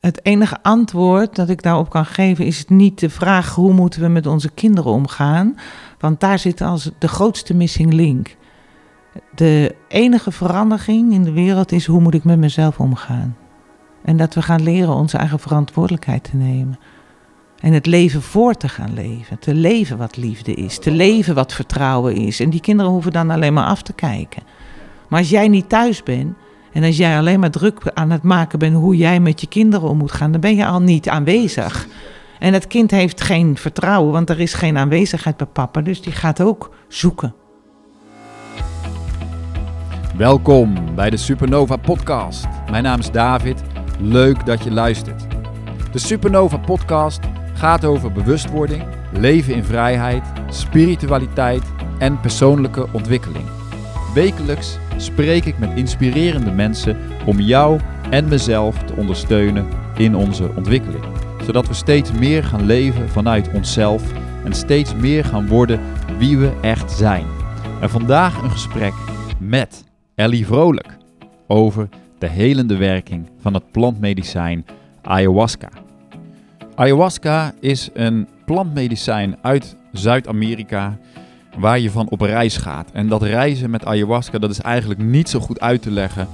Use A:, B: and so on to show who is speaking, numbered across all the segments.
A: Het enige antwoord dat ik daarop kan geven is niet de vraag hoe moeten we met onze kinderen omgaan, want daar zit als de grootste missing link. De enige verandering in de wereld is hoe moet ik met mezelf omgaan. En dat we gaan leren onze eigen verantwoordelijkheid te nemen. En het leven voor te gaan leven. Te leven wat liefde is. Te leven wat vertrouwen is. En die kinderen hoeven dan alleen maar af te kijken. Maar als jij niet thuis bent. En als jij alleen maar druk aan het maken bent hoe jij met je kinderen om moet gaan. Dan ben je al niet aanwezig. En het kind heeft geen vertrouwen. Want er is geen aanwezigheid bij papa. Dus die gaat ook zoeken.
B: Welkom bij de Supernova Podcast. Mijn naam is David. Leuk dat je luistert. De Supernova Podcast gaat over bewustwording, leven in vrijheid, spiritualiteit en persoonlijke ontwikkeling. Wekelijks spreek ik met inspirerende mensen om jou en mezelf te ondersteunen in onze ontwikkeling. Zodat we steeds meer gaan leven vanuit onszelf en steeds meer gaan worden wie we echt zijn. En vandaag een gesprek met Ellie Vrolijk over de helende werking van het plantmedicijn ayahuasca. Ayahuasca is een plantmedicijn uit Zuid-Amerika waar je van op reis gaat. En dat reizen met ayahuasca dat is eigenlijk niet zo goed uit te leggen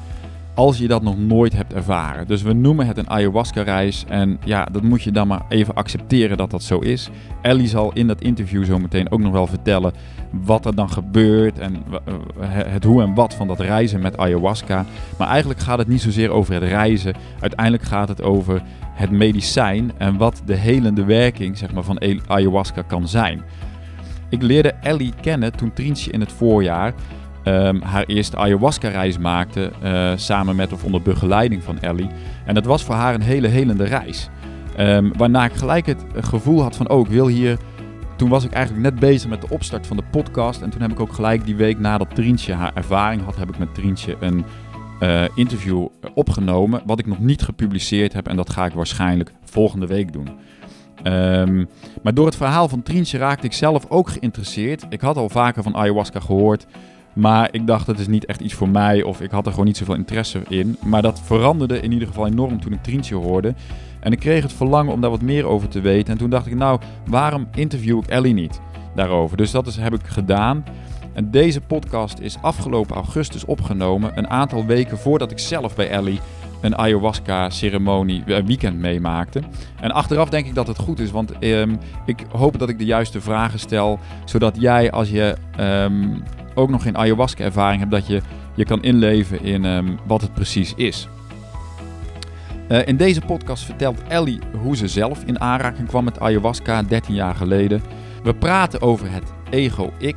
B: als je dat nog nooit hebt ervaren. Dus we noemen het een ayahuasca-reis. En ja, dat moet je dan maar even accepteren dat dat zo is. Ellie zal in dat interview zo meteen ook nog wel vertellen wat er dan gebeurt en eh, het hoe en wat van dat reizen met ayahuasca. Maar eigenlijk gaat het niet zozeer over het reizen. Uiteindelijk gaat het over het medicijn en wat de helende werking zeg maar, van ayahuasca kan zijn. Ik leerde Ellie kennen toen Trientje in het voorjaar um, haar eerste ayahuasca-reis maakte. Uh, samen met of onder begeleiding van Ellie. En dat was voor haar een hele helende reis. Um, waarna ik gelijk het gevoel had van, oh, ik wil hier... Toen was ik eigenlijk net bezig met de opstart van de podcast. En toen heb ik ook gelijk die week nadat Trientje haar ervaring had, heb ik met Trientje een uh, interview opgenomen. Wat ik nog niet gepubliceerd heb. En dat ga ik waarschijnlijk volgende week doen. Um, maar door het verhaal van Trientje raakte ik zelf ook geïnteresseerd. Ik had al vaker van ayahuasca gehoord. Maar ik dacht, het is niet echt iets voor mij of ik had er gewoon niet zoveel interesse in. Maar dat veranderde in ieder geval enorm toen ik Trientje hoorde. En ik kreeg het verlangen om daar wat meer over te weten. En toen dacht ik, nou, waarom interview ik Ellie niet daarover? Dus dat is, heb ik gedaan. En deze podcast is afgelopen augustus opgenomen. Een aantal weken voordat ik zelf bij Ellie een ayahuasca-ceremonie een eh, weekend meemaakte. En achteraf denk ik dat het goed is, want um, ik hoop dat ik de juiste vragen stel, zodat jij als je um, ook nog geen ayahuasca-ervaring hebt, dat je je kan inleven in um, wat het precies is. Uh, in deze podcast vertelt Ellie hoe ze zelf in aanraking kwam met ayahuasca 13 jaar geleden. We praten over het ego-ik,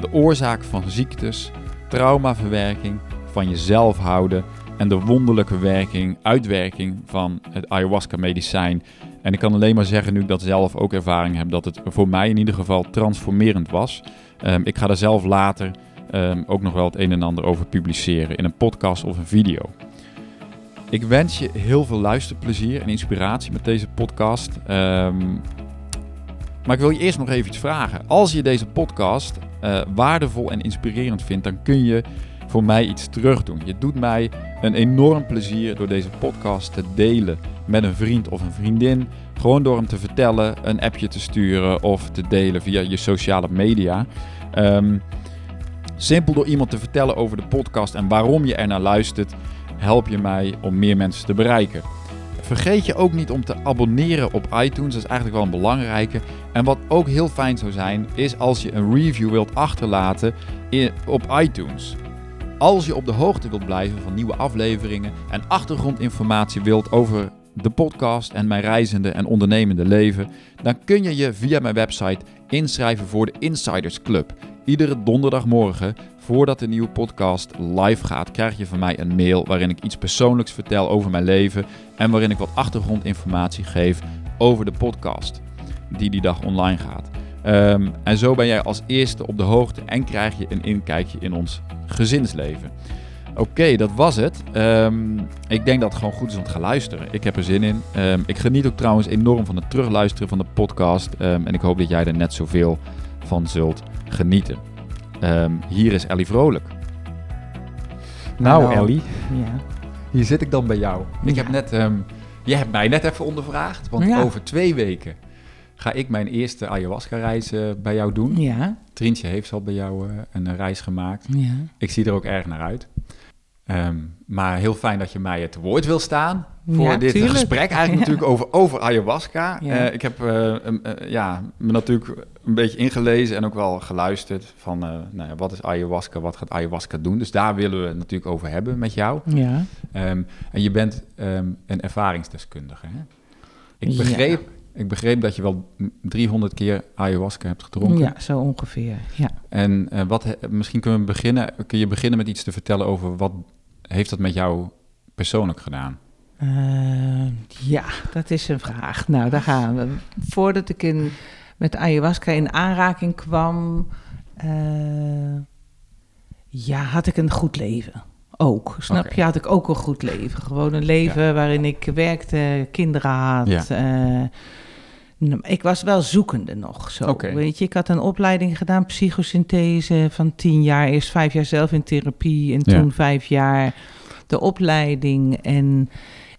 B: de oorzaak van ziektes, traumaverwerking, van jezelf houden en de wonderlijke werking, uitwerking van het ayahuasca-medicijn. En ik kan alleen maar zeggen, nu ik dat zelf ook ervaring heb, dat het voor mij in ieder geval transformerend was. Um, ik ga er zelf later um, ook nog wel het een en ander over publiceren in een podcast of een video. Ik wens je heel veel luisterplezier en inspiratie met deze podcast. Um, maar ik wil je eerst nog even iets vragen. Als je deze podcast uh, waardevol en inspirerend vindt, dan kun je voor mij iets terug doen. Je doet mij een enorm plezier door deze podcast te delen met een vriend of een vriendin. Gewoon door hem te vertellen, een appje te sturen of te delen via je sociale media. Um, simpel door iemand te vertellen over de podcast en waarom je er naar luistert, help je mij om meer mensen te bereiken. Vergeet je ook niet om te abonneren op iTunes, dat is eigenlijk wel een belangrijke. En wat ook heel fijn zou zijn, is als je een review wilt achterlaten op iTunes. Als je op de hoogte wilt blijven van nieuwe afleveringen en achtergrondinformatie wilt over de podcast en mijn reizende en ondernemende leven, dan kun je je via mijn website inschrijven voor de Insiders Club. Iedere donderdagmorgen, voordat de nieuwe podcast live gaat, krijg je van mij een mail waarin ik iets persoonlijks vertel over mijn leven en waarin ik wat achtergrondinformatie geef over de podcast die die dag online gaat. Um, en zo ben jij als eerste op de hoogte en krijg je een inkijkje in ons gezinsleven. Oké, okay, dat was het. Um, ik denk dat het gewoon goed is om te gaan luisteren. Ik heb er zin in. Um, ik geniet ook trouwens enorm van het terugluisteren van de podcast. en ik hoop dat jij er net zoveel van zult genieten. hier is Ellie Vrolijk. Nou, Ellie. Ja. Hier zit ik dan bij jou. Ik heb net Je hebt mij net even ondervraagd, want
A: Ja.
B: over twee weken ga ik mijn eerste ayahuasca-reis eh, bij jou doen.
A: Ja,
B: Trientje heeft al bij jou eh, een eh, reis gemaakt.
A: ja.
B: Ik zie er ook erg naar uit. Ehm, maar heel fijn dat je mij te woord wil staan voor
A: Ja,
B: dit
A: tuurlijk.
B: gesprek. Eigenlijk
A: Ja.
B: natuurlijk over, over ayahuasca.
A: Ja.
B: Ik heb ja, me natuurlijk een beetje ingelezen en ook wel geluisterd van nou ja, wat is ayahuasca, wat gaat ayahuasca doen. Dus daar willen we het natuurlijk over hebben met jou.
A: Ja,
B: Ehm, en je bent ehm, een ervaringsdeskundige. Hè? Ik, begreep, ik begreep dat je wel 300 keer ayahuasca hebt gedronken.
A: ja zo ongeveer. Ja.
B: En eh, wat, misschien kunnen we beginnen, kun je beginnen met iets te vertellen over wat heeft dat met jou persoonlijk gedaan?
A: Eh, ja, dat is een vraag. Nou, daar gaan we. Voordat ik in, met ayahuasca in aanraking kwam, eh, ja, had ik een goed leven. Ook, snap je? Had ik ook een goed leven. Gewoon een leven waarin ik werkte, kinderen had.
B: Ja.
A: Ik was wel zoekende nog. Zo. Weet je, ik had een opleiding gedaan, psychosynthese, van tien jaar. Eerst vijf jaar zelf in therapie en
B: Ja.
A: toen vijf jaar de opleiding. En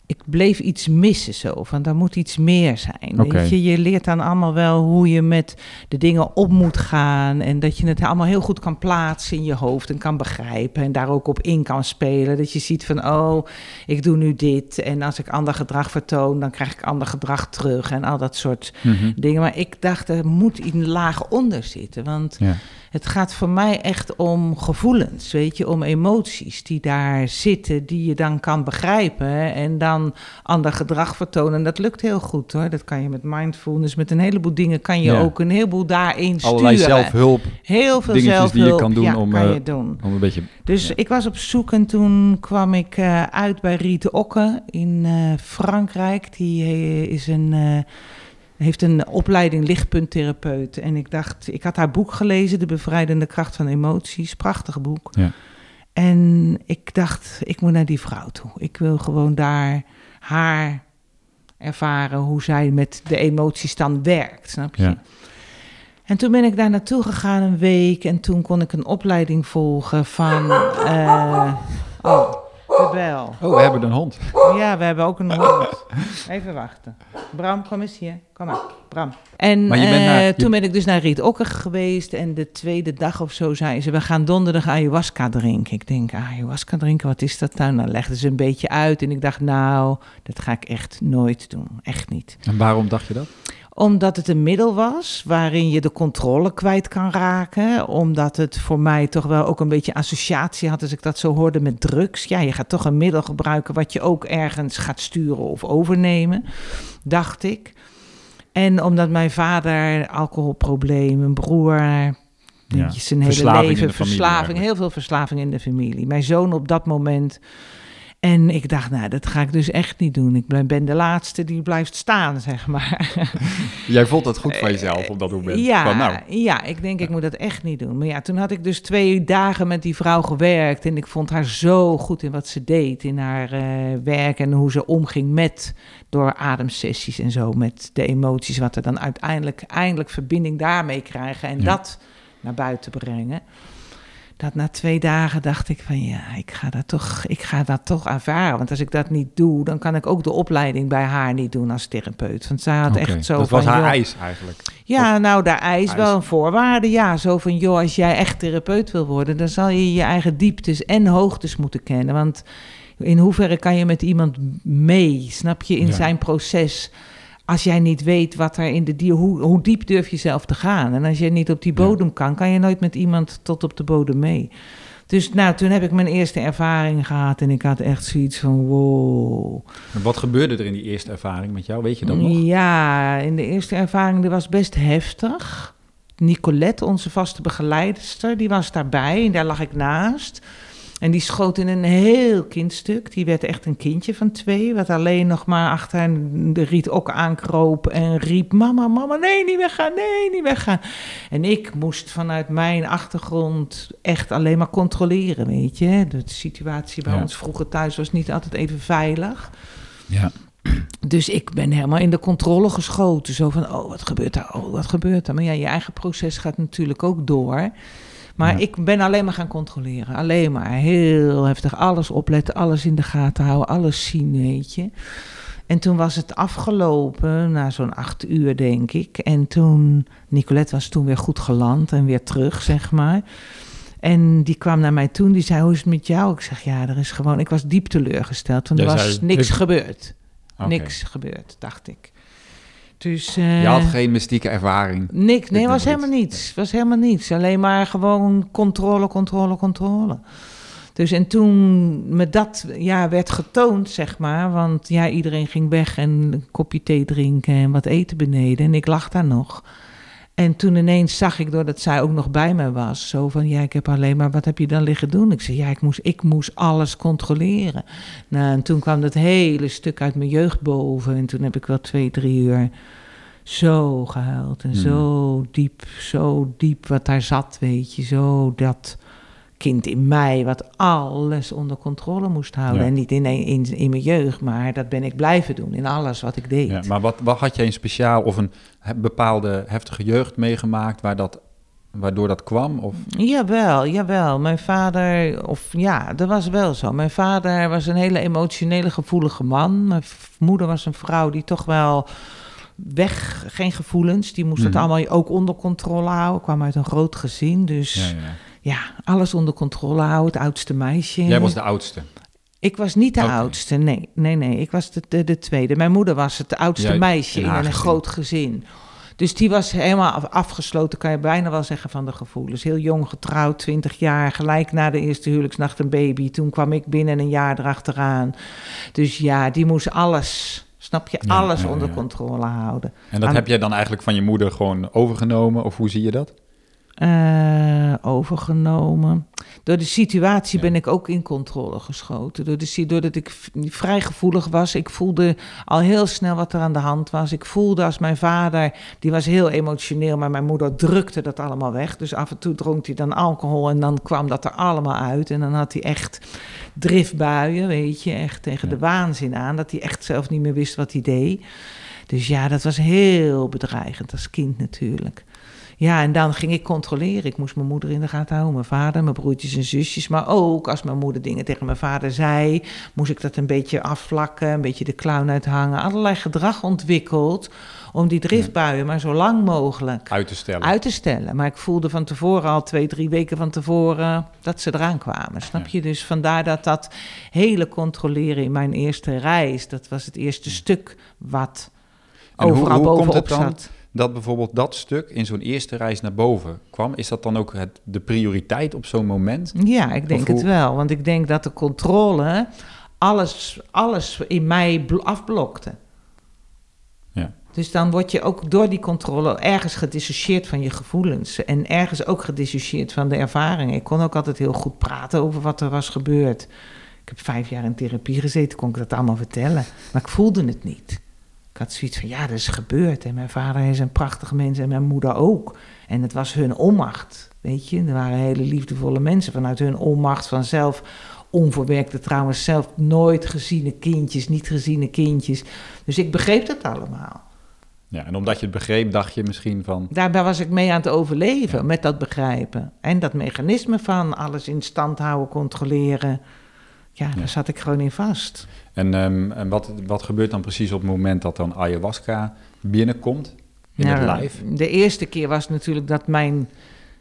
A: ik bleef iets missen zo, van daar moet iets meer zijn. Weet je, je leert dan allemaal wel hoe je met de dingen op moet gaan. En dat je het allemaal heel goed kan plaatsen in je hoofd en kan begrijpen. En daar ook op in kan spelen. Dat je ziet van, oh, ik doe nu dit. En als ik ander gedrag vertoon, dan krijg ik ander gedrag terug. En al dat soort dingen. Maar ik dacht, er moet een laag onder zitten. Want
B: Ja.
A: het gaat voor mij echt om gevoelens, weet je, om emoties die daar zitten, die je dan kan begrijpen en dan ander gedrag vertonen. En dat lukt heel goed hoor. Dat kan je met mindfulness, met een heleboel dingen kan je
B: Ja.
A: ook een heleboel daarin sturen.
B: Allerlei zelfhulp
A: Heel veel
B: dingetjes die je
A: zelfhulp
B: kan doen
A: ja,
B: om,
A: kan
B: eh,
A: je doen.
B: om een beetje...
A: Dus ik was op zoek en toen kwam ik eh, uit bij Riet Okke in eh, Frankrijk. Die eh, is een, eh, heeft een opleiding lichtpunttherapeut. En ik dacht, ik had haar boek gelezen, De Bevrijdende Kracht van Emoties. Prachtig boek.
B: Ja.
A: En ik dacht, ik moet naar die vrouw toe. Ik wil gewoon daar haar ervaren hoe zij met de emoties dan werkt, snap je?
B: Ja.
A: En toen ben ik daar naartoe gegaan een week en toen kon ik een opleiding volgen van... eh, oh, de bel.
B: Oh, we hebben een hond.
A: Ja, we hebben ook een hond. Even wachten. Bram, kom eens hier. Kom maar, Bram. En
B: Maar je bent
A: eh,
B: je-
A: toen ben ik dus naar Riet Okker geweest. En de tweede dag of zo zei ze... we gaan donderdag ayahuasca drinken. Ik denk, ayahuasca drinken, wat is dat nou? Nou legde ze een beetje uit. En ik dacht, nou, dat ga ik echt nooit doen. Echt niet
B: En waarom dacht je dat?
A: Omdat het een middel was waarin je de controle kwijt kan raken. Omdat het voor mij toch wel ook een beetje associatie had als ik dat zo hoorde met drugs. Ja, je gaat toch een middel gebruiken wat je ook ergens gaat sturen of overnemen, dacht ik. En omdat mijn vader alcoholprobleem, mijn broer,
B: Ja.
A: zijn hele leven, verslaving, heel veel verslaving in de familie. Mijn zoon op dat moment. En ik dacht, nou, dat ga ik dus echt niet doen. Ik ben- de laatste die blijft staan, zeg maar.
B: Jij vond het goed van jezelf op dat moment.
A: Ja,
B: Van, nou,
A: ja, ik denk ik moet dat echt niet doen. Maar ja, toen had ik dus twee dagen met die vrouw gewerkt. En ik vond haar zo goed in wat ze deed. In haar eh, werk en hoe ze omging met, door ademsessies en zo. Met de emoties, wat er dan uiteindelijk, eindelijk verbinding daarmee krijgen. En
B: Ja.
A: dat naar buiten brengen. Dat na twee dagen dacht ik van ja, ik ga dat toch, ik ga dat toch ervaren. Want als ik dat niet doe, dan kan ik ook de opleiding bij haar niet doen als therapeut. Want zij had echt zo
B: dat
A: van,
B: was haar
A: joh,
B: eis eigenlijk.
A: ja, nou, daar eis
B: Eis.
A: wel een voorwaarde. Ja, zo van, joh, als jij echt therapeut wil worden, dan zal je je eigen dieptes en hoogtes moeten kennen. Want in hoeverre kan je met iemand mee, snap je, in
B: Ja.
A: zijn proces, als jij niet weet wat er in de dier, hoe, hoe diep durf je zelf te gaan? En als je niet op die bodem kan, kan je nooit met iemand tot op de bodem mee. Dus nou, toen heb ik mijn eerste ervaring gehad en ik had echt zoiets van, wow.
B: En Wat gebeurde er in die eerste ervaring met jou? Weet je dat nog?
A: Ja, in de eerste ervaring, die was best heftig. Nicolette, onze vaste begeleidster, die was daarbij en daar lag ik naast. En die schoot in een heel kindstuk. Die werd echt een kindje van twee, wat alleen nog maar achter de riet ook aankroop en riep: Mama, mama, nee, niet weggaan, nee, niet weggaan. En ik moest vanuit mijn achtergrond echt alleen maar controleren, weet je. De situatie bij
B: Ja.
A: ons vroeger thuis was niet altijd even veilig.
B: Ja.
A: Dus ik ben helemaal in de controle geschoten. Zo van, oh, wat gebeurt daar? Oh, wat gebeurt daar? Maar ja, je eigen proces gaat natuurlijk ook door. Maar
B: Ja.
A: ik ben alleen maar gaan controleren. Alleen maar heel heftig. Alles opletten, alles in de gaten houden, alles zien, weet je. En toen was het afgelopen, na zo'n acht uur denk ik. En toen, Nicolette was toen weer goed geland en weer terug, zeg maar. En die kwam naar mij toen, die zei, hoe is het met jou? Ik zeg, ja, er is gewoon, ik was diep teleurgesteld, want er was niks
B: ik-
A: gebeurd. Niks gebeurd, dacht ik. Dus, eh,
B: Je had geen mystieke ervaring.
A: Niks, nee, was helemaal
B: iets.
A: niets. Was helemaal niets. Alleen maar gewoon controle, controle, controle. Dus en toen me dat ja, werd getoond, zeg maar, want ja, iedereen ging weg en een kopje thee drinken en wat eten beneden en ik lag daar nog. En toen ineens zag ik, doordat zij ook nog bij me was, zo van, ja, ik heb alleen maar, wat heb je dan liggen doen? Ik zei, ja, ik moest, ik moest alles controleren. Nou, en toen kwam dat hele stuk uit mijn jeugd boven en toen heb ik wel twee, drie uur zo gehuild en
B: Hmm.
A: zo diep, zo diep wat daar zat, weet je, zo dat kind in mij wat alles onder controle moest houden.
B: Ja.
A: En niet in, in, in mijn jeugd, maar dat ben ik blijven doen in alles wat ik deed.
B: Ja, maar wat, wat had jij een speciaal of een bepaalde heftige jeugd meegemaakt waar dat, waardoor dat kwam? Of,
A: Jawel, jawel. Mijn vader, of ja, dat was wel zo. Mijn vader was een hele emotionele, gevoelige man. Mijn moeder was een vrouw die toch wel weg, geen gevoelens. Die moest het
B: Mhm.
A: allemaal ook onder controle houden. kwam uit een groot gezin, dus
B: ja,
A: ja,
B: ja.
A: alles onder controle houden. Het oudste meisje.
B: Jij was de oudste.
A: Ik was niet de oudste, nee, nee, nee. Ik was de, de, de tweede. Mijn moeder was het oudste meisje
B: in
A: een
B: gezin.
A: groot gezin. Dus die was helemaal af- afgesloten, kan je bijna wel zeggen, van de gevoelens. Heel jong getrouwd, 20 jaar, gelijk na de eerste huwelijksnacht een baby. Toen kwam ik binnen een jaar erachteraan. Dus ja, die moest alles, snap je,
B: Ja,
A: alles
B: ja,
A: onder
B: ja.
A: controle houden.
B: En dat
A: Aan-
B: heb jij dan eigenlijk van je moeder gewoon overgenomen? Of hoe zie je dat?
A: Eh, overgenomen. Door de situatie
B: Ja.
A: ben ik ook in controle geschoten. Door de, doordat ik vrij gevoelig was. Ik voelde al heel snel wat er aan de hand was. Ik voelde als mijn vader, die was heel emotioneel, maar mijn moeder drukte dat allemaal weg. Dus af en toe dronk hij dan alcohol en dan kwam dat er allemaal uit. En dan had hij echt driftbuien, weet je, echt tegen
B: Ja.
A: de waanzin aan. Dat hij echt zelf niet meer wist wat hij deed. Dus ja, dat was heel bedreigend als kind natuurlijk. Ja, en dan ging ik controleren. Ik moest mijn moeder in de gaten houden, mijn vader, mijn broertjes en zusjes. Maar ook als mijn moeder dingen tegen mijn vader zei, moest ik dat een beetje afvlakken, een beetje de clown uithangen. Allerlei gedrag ontwikkeld om die driftbuien maar zo lang mogelijk
B: Uit te stellen.
A: uit te stellen. Maar ik voelde van tevoren al twee, drie weken van tevoren dat ze eraan kwamen. Snap
B: Ja.
A: je? Dus vandaar dat dat hele controleren in mijn eerste reis, dat was het eerste stuk wat
B: En hoe-
A: overal
B: hoe komt
A: bovenop
B: het dan
A: zat.
B: Dat bijvoorbeeld dat stuk in zo'n eerste reis naar boven kwam. Is dat dan ook het, de prioriteit op zo'n moment?
A: Ja, ik denk
B: hoe-
A: het wel. Want ik denk dat de controle alles, alles in mij bl- afblokte.
B: Ja.
A: Dus dan word je ook door die controle ergens gedissocieerd van je gevoelens. En ergens ook gedissocieerd van de ervaringen. Ik kon ook altijd heel goed praten over wat er was gebeurd. Ik heb vijf jaar in therapie gezeten, kon ik dat allemaal vertellen. Maar ik voelde het niet. Ik had zoiets van, ja, dat is gebeurd. En mijn vader is een prachtig mens en mijn moeder ook. En het was hun onmacht, weet je. Er waren hele liefdevolle mensen vanuit hun onmacht vanzelf. Onverwerkte trouwens zelf nooit geziene kindjes, niet geziene kindjes. Dus ik begreep dat allemaal.
B: Ja, en omdat je het begreep, dacht je misschien van...
A: Daarbij was ik mee aan het overleven
B: Ja.
A: met dat begrijpen. En dat mechanisme van alles in stand houden, controleren. Ja, daar
B: Ja.
A: zat ik gewoon in vast.
B: En, ehm, en wat, wat gebeurt dan precies op het moment dat dan ayahuasca binnenkomt in
A: Nou,
B: het lijf?
A: De eerste keer was natuurlijk dat mijn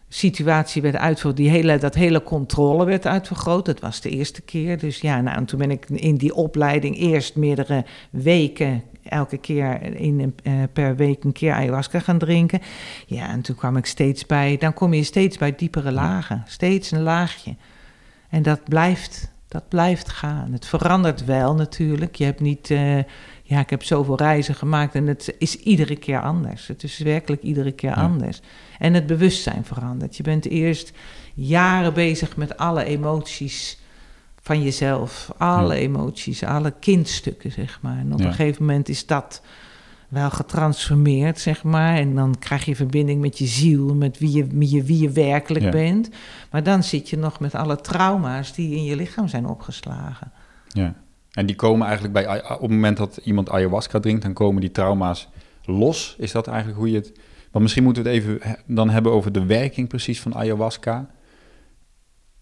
A: situatie werd uitvergroot. Die hele, dat hele controle werd uitvergroot. Dat was de eerste keer. Dus ja, nou, en toen ben ik in die opleiding eerst meerdere weken... elke keer in, eh, per week een keer ayahuasca gaan drinken. Ja, en toen kwam ik steeds bij... dan kom je steeds bij diepere lagen. Steeds een laagje. En dat blijft, dat blijft gaan. Het verandert wel natuurlijk. Je hebt niet... eh, ja, ik heb zoveel reizen gemaakt en het is iedere keer anders. Het is werkelijk iedere keer
B: Ja.
A: anders. En het bewustzijn verandert. Je bent eerst jaren bezig met alle emoties van jezelf. Alle
B: Ja.
A: emoties, alle kindstukken, zeg maar. En op
B: Ja.
A: een gegeven moment is dat wel getransformeerd, zeg maar. En dan krijg je verbinding met je ziel, met wie je, met je, wie je werkelijk
B: Ja.
A: bent. Maar dan zit je nog met alle trauma's die in je lichaam zijn opgeslagen.
B: Ja. En die komen eigenlijk bij, op het moment dat iemand ayahuasca drinkt, dan komen die trauma's los. Is dat eigenlijk hoe je het... Want misschien moeten we het even dan hebben over de werking precies van ayahuasca.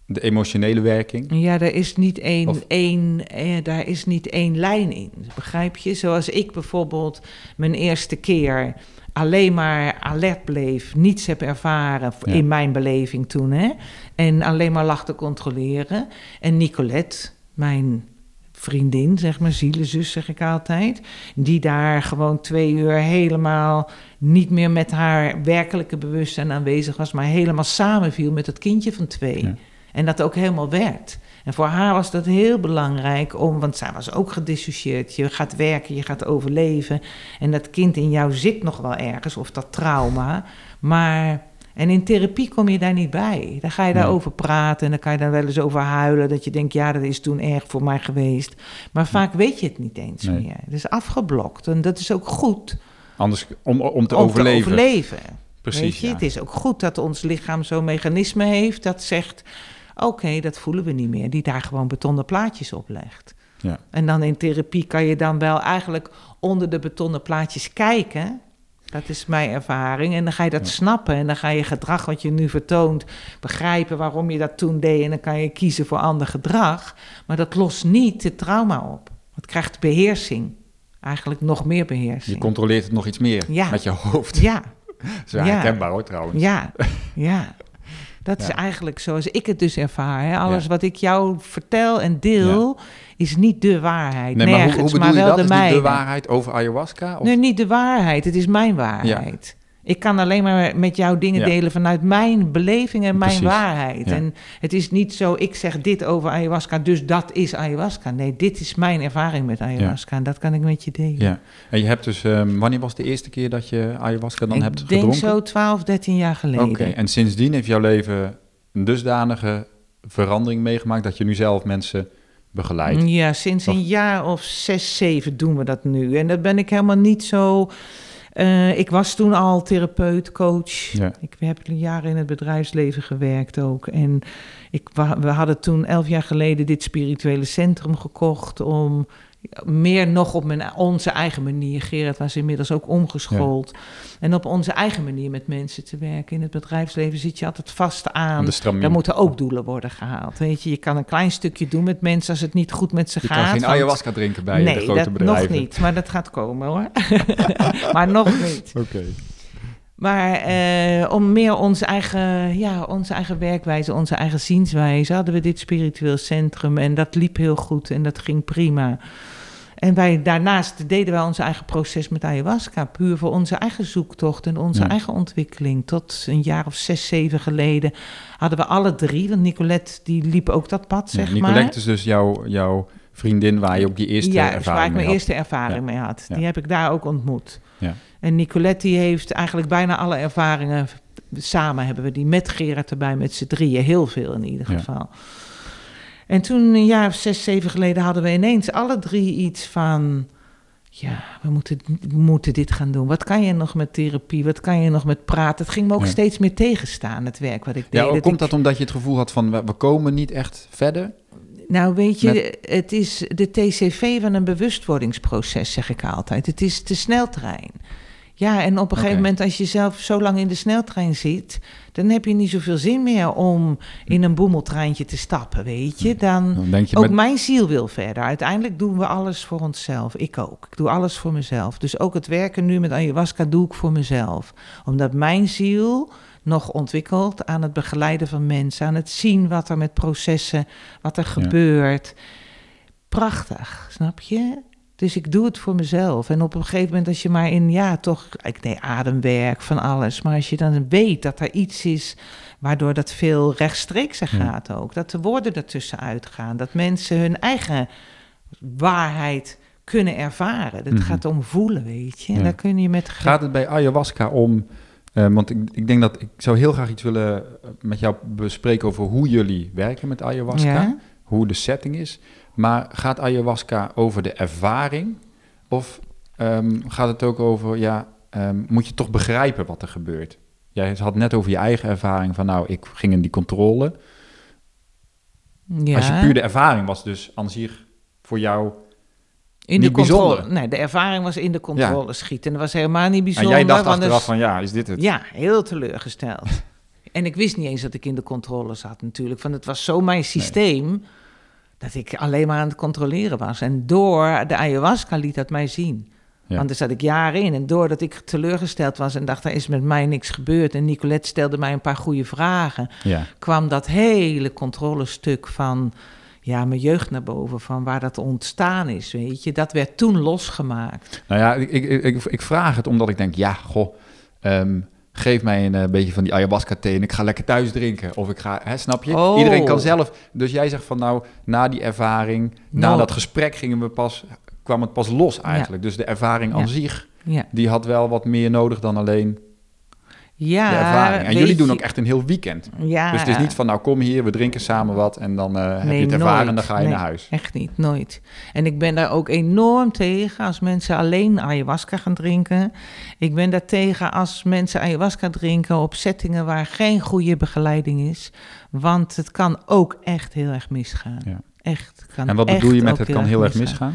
B: De emotionele werking?
A: Ja, daar is niet één,
B: Of-
A: één, eh, daar is niet één lijn in. Begrijp je? Zoals ik bijvoorbeeld mijn eerste keer alleen maar alert bleef, niets heb ervaren
B: Ja.
A: in mijn beleving toen, hè? En alleen maar lag te controleren. En Nicolette, mijn vriendin, zeg maar, zielenzus zeg ik altijd, die daar gewoon twee uur helemaal niet meer met haar werkelijke bewustzijn aanwezig was, maar helemaal samenviel met het kindje van twee.
B: Ja.
A: En dat ook helemaal werd. En voor haar was dat heel belangrijk om, want zij was ook gedissocieerd. Je gaat werken, je gaat overleven. En dat kind in jou zit nog wel ergens, of dat trauma. Maar, en in therapie kom je daar niet bij. Dan ga je daarover praten en dan kan je daar wel eens over huilen. Dat je denkt, ja, dat is toen erg voor mij geweest. Maar vaak weet je het niet eens
B: Nee.
A: meer. Het is afgeblokt. En dat is ook goed
B: Anders om, om te
A: om
B: overleven.
A: te overleven.
B: Precies.
A: Weet je,
B: ja.
A: het is ook goed dat ons lichaam zo'n mechanisme heeft dat zegt: oké, dat voelen we niet meer, die daar gewoon betonnen plaatjes op legt.
B: Ja.
A: En dan in therapie kan je dan wel eigenlijk onder de betonnen plaatjes kijken. Dat is mijn ervaring. En dan ga je dat
B: Ja.
A: snappen. En dan ga je gedrag wat je nu vertoont begrijpen waarom je dat toen deed. En dan kan je kiezen voor ander gedrag. Maar dat lost niet het trauma op. Het krijgt beheersing. Eigenlijk nog meer
B: Je
A: beheersing.
B: controleert het nog iets meer
A: Ja.
B: met je hoofd.
A: Ja,
B: Dat is wel
A: Ja.
B: herkenbaar hoor trouwens.
A: Ja, ja. Dat is eigenlijk zoals ik het dus ervaar. Hè. Alles
B: Ja.
A: wat ik jou vertel en deel, is niet de waarheid.
B: Nee, maar hoe,
A: Nergens,
B: je
A: wel
B: dat?
A: de
B: Is
A: mijne.
B: de waarheid over ayahuasca? Of?
A: Nee, niet de waarheid. Het is mijn waarheid. Ik kan alleen maar met jou dingen
B: Ja.
A: delen vanuit mijn beleving en mijn
B: Precies.
A: waarheid.
B: Ja.
A: En het is niet zo, ik zeg dit over ayahuasca, dus dat is ayahuasca. Nee, dit is mijn ervaring met ayahuasca en dat kan ik met je delen.
B: Ja. En je hebt dus, ehm, wanneer was de eerste keer dat je ayahuasca dan
A: ik
B: hebt
A: denk
B: gedronken?
A: zo 12, 13 jaar geleden.
B: Oké, en sindsdien heeft jouw leven een dusdanige verandering meegemaakt dat je nu zelf mensen begeleidt.
A: Ja, sinds een jaar of zes, zeven doen we dat nu. En dat ben ik helemaal niet zo. Eh, ik was toen al therapeut, coach.
B: Ja.
A: Ik heb jaren in het bedrijfsleven gewerkt ook. En ik, we hadden toen elf jaar geleden dit spirituele centrum gekocht om meer nog op mijn, onze eigen manier. Gerard was inmiddels ook omgeschoold. En op onze eigen manier met mensen te werken. In het bedrijfsleven zit je altijd vast aan. Daar moeten ook doelen worden gehaald. Weet je, je kan een klein stukje doen met mensen als het niet goed met ze
B: je
A: gaat.
B: kan geen
A: want-
B: ayahuasca drinken bij
A: nee,
B: de grote
A: dat
B: bedrijven.
A: nog niet. Maar dat gaat komen hoor. maar nog niet.
B: Oké.
A: Maar eh, om meer onze eigen, ja, onze eigen werkwijze, onze eigen zienswijze, hadden we dit spiritueel centrum. En dat liep heel goed en dat ging prima. En wij, daarnaast deden wij ons eigen proces met ayahuasca, puur voor onze eigen zoektocht en onze
B: Ja.
A: eigen ontwikkeling. Tot een jaar of zes, zeven geleden hadden we alle drie, want Nicolette die liep ook dat pad,
B: Ja,
A: zeg
B: Nicolette
A: maar.
B: is dus jouw, jouw vriendin waar je ook die eerste
A: ja,
B: ervaring
A: waar ik
B: mee
A: mijn
B: had.
A: eerste ervaring
B: Ja.
A: mee had.
B: Ja.
A: Die heb ik daar ook ontmoet.
B: Ja.
A: En Nicolette die heeft eigenlijk bijna alle ervaringen samen hebben we die met Gerard erbij, met z'n drieën, heel veel in ieder
B: Ja.
A: En toen een jaar of zes, zeven geleden hadden we ineens alle drie iets van, ja, we moeten, we moeten dit gaan doen. Wat kan je nog met therapie? Wat kan je nog met praten? Het ging me ook
B: Ja.
A: steeds meer tegenstaan, het werk wat ik deed.
B: Ja, hoe
A: Dat
B: komt
A: ik-
B: dat omdat je het gevoel had van we, komen niet echt verder?
A: Nou, weet je,
B: Met-
A: het is de TCV van een bewustwordingsproces, zeg ik altijd. Het is de sneltrein. Ja, en op een gegeven moment, als je zelf zo lang in de sneltrein zit, dan heb je niet zoveel zin meer om in een boemeltreintje te stappen, weet je. Dan,
B: Dan denk je
A: ook
B: met,
A: mijn ziel wil verder. Uiteindelijk doen we alles voor onszelf. Ik ook. Ik doe alles voor mezelf. Dus ook het werken nu met ayahuasca doe ik voor mezelf. Omdat mijn ziel nog ontwikkelt aan het begeleiden van mensen, aan het zien wat er met processen, wat er gebeurt. Prachtig, snap je? Dus ik doe het voor mezelf. En op een gegeven moment, als je maar in, ja, toch, ik deed ademwerk van alles. Maar als je dan weet dat er iets is waardoor dat veel rechtstreekser
B: Ja.
A: gaat ook. Dat de woorden ertussen uitgaan. Dat mensen hun eigen waarheid kunnen ervaren. Dat
B: Mhm.
A: gaat om voelen, weet je. En
B: Ja.
A: daar kun je met...
B: gaat het bij ayahuasca om... eh, want ik, ik denk dat ik zou heel graag iets willen eh, met jou bespreken over hoe jullie werken met ayahuasca.
A: Ja?
B: hoe de setting is. Maar gaat ayahuasca over de ervaring? Of ehm, gaat het ook over, ja, ehm, moet je toch begrijpen wat er gebeurt? Jij had net over je eigen ervaring van, nou, ik ging in die controle.
A: Ja.
B: Als je puur de ervaring was dus aan zich voor jou...
A: in de
B: niet
A: controle.
B: bijzonder.
A: Nee, de ervaring was in de controle schieten. Dat was helemaal niet
B: En
A: bijzonder.
B: jij dacht achteraf
A: dus-
B: van, ja, is dit het?
A: Ja, heel teleurgesteld. En ik wist niet eens dat ik in de controle zat natuurlijk. Want het was zo mijn systeem dat ik alleen maar aan het controleren was. En door de ayahuasca liet dat mij zien.
B: Ja.
A: Want daar zat ik jaren in. En doordat ik teleurgesteld was en dacht, er is met mij niks gebeurd. En Nicolette stelde mij een paar goede vragen.
B: Ja.
A: kwam dat hele controlestuk van ja, mijn jeugd naar boven. Van waar dat ontstaan is, weet je. Dat werd toen losgemaakt.
B: Nou ja, ik, ik, ik, ik vraag het omdat ik denk, ja, goh, ehm, geef mij een eh, beetje van die ayahuasca thee en ik ga lekker thuis drinken. Of ik ga, hè, snap je?
A: Oh.
B: Iedereen kan zelf. Dus jij zegt van nou, na die ervaring, na
A: Nou.
B: dat gesprek gingen we pas, kwam het pas los eigenlijk. Dus de ervaring aan
A: Ja.
B: zich,
A: Ja,
B: die had wel wat meer nodig dan alleen
A: ja
B: de ervaring. En jullie doen ook echt een heel weekend.
A: Ja,
B: Dus het is niet van nou kom hier, we drinken samen wat en dan eh, heb je het ervaren en dan ga je
A: Nee,
B: naar huis.
A: Echt niet, nooit. En ik ben daar ook enorm tegen als mensen alleen ayahuasca gaan drinken. Ik ben daar tegen als mensen ayahuasca drinken op settingen waar geen goede begeleiding is. Want het kan ook echt heel erg misgaan.
B: Ja.
A: Echt. Kan
B: En wat bedoel je met het kan heel erg misgaan?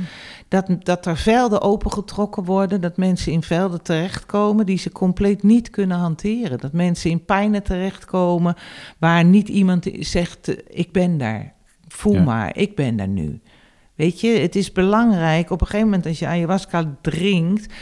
A: Dat, dat er velden opengetrokken worden, dat mensen in velden terechtkomen die ze compleet niet kunnen hanteren. Dat mensen in pijnen terechtkomen waar niet iemand zegt, ik ben daar, voel
B: Ja.
A: maar, ik ben daar nu. Weet je, het is belangrijk, op een gegeven moment als je ayahuasca drinkt,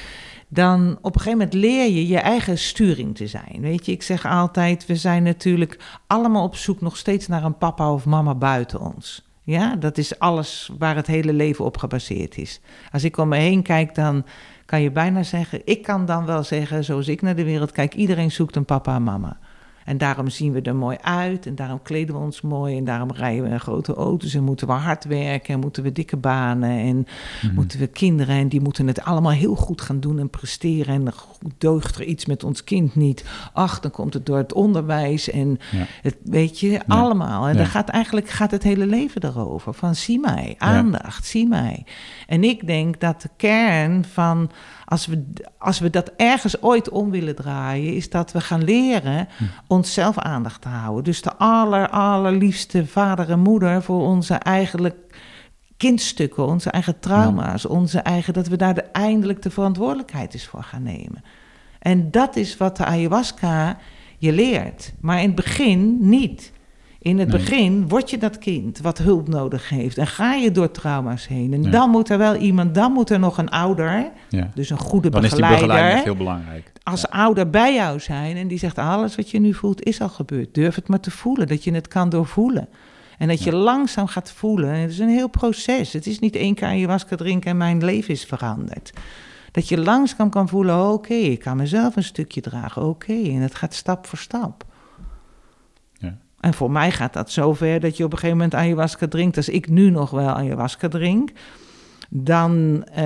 A: dan op een gegeven moment leer je je eigen sturing te zijn. Weet je, ik zeg altijd, we zijn natuurlijk allemaal op zoek nog steeds naar een papa of mama buiten ons. Ja, dat is alles waar het hele leven op gebaseerd is. Als ik om me heen kijk, dan kan je bijna zeggen, ik kan dan wel zeggen, zoals ik naar de wereld kijk, iedereen zoekt een papa en mama. En daarom zien we er mooi uit en daarom kleden we ons mooi en daarom rijden we in grote auto's en moeten we hard werken en moeten we dikke banen en
B: Mhm.
A: moeten we kinderen en die moeten het allemaal heel goed gaan doen en presteren en deugt er iets met ons kind niet. Ach, dan komt het door het onderwijs en
B: Ja.
A: het, weet je, allemaal. En
B: Ja.
A: dan gaat eigenlijk gaat het hele leven erover. Van zie mij, aandacht, zie mij. En ik denk dat de kern van, als we, als we dat ergens ooit om willen draaien, is dat we gaan leren
B: Hm.
A: onszelf aandacht te houden. Dus de aller, allerliefste vader en moeder voor onze eigenlijk kindstukken, onze eigen trauma's, onze eigen, dat we daar de, eindelijk de verantwoordelijkheid eens voor gaan nemen. En dat is wat de ayahuasca je leert. Maar in het begin niet. In het
B: Nee.
A: begin word je dat kind wat hulp nodig heeft. En ga je door trauma's heen. En
B: Ja.
A: dan moet er wel iemand, dan moet er nog een ouder,
B: Ja.
A: dus een goede
B: Dan is die
A: begeleider,
B: begeleiding heel belangrijk.
A: als ouder bij jou zijn. En die zegt, alles wat je nu voelt is al gebeurd. Durf het maar te voelen, dat je het kan doorvoelen. En dat je langzaam gaat voelen. En het is een heel proces. Het is niet één keer ayahuasca drinken en mijn leven is veranderd. Dat je langzaam kan voelen, oké, ik kan mezelf een stukje dragen. Oké, en het gaat stap voor stap. En voor mij gaat dat zover dat je op een gegeven moment ayahuasca drinkt. Als ik nu nog wel ayahuasca drink, dan eh,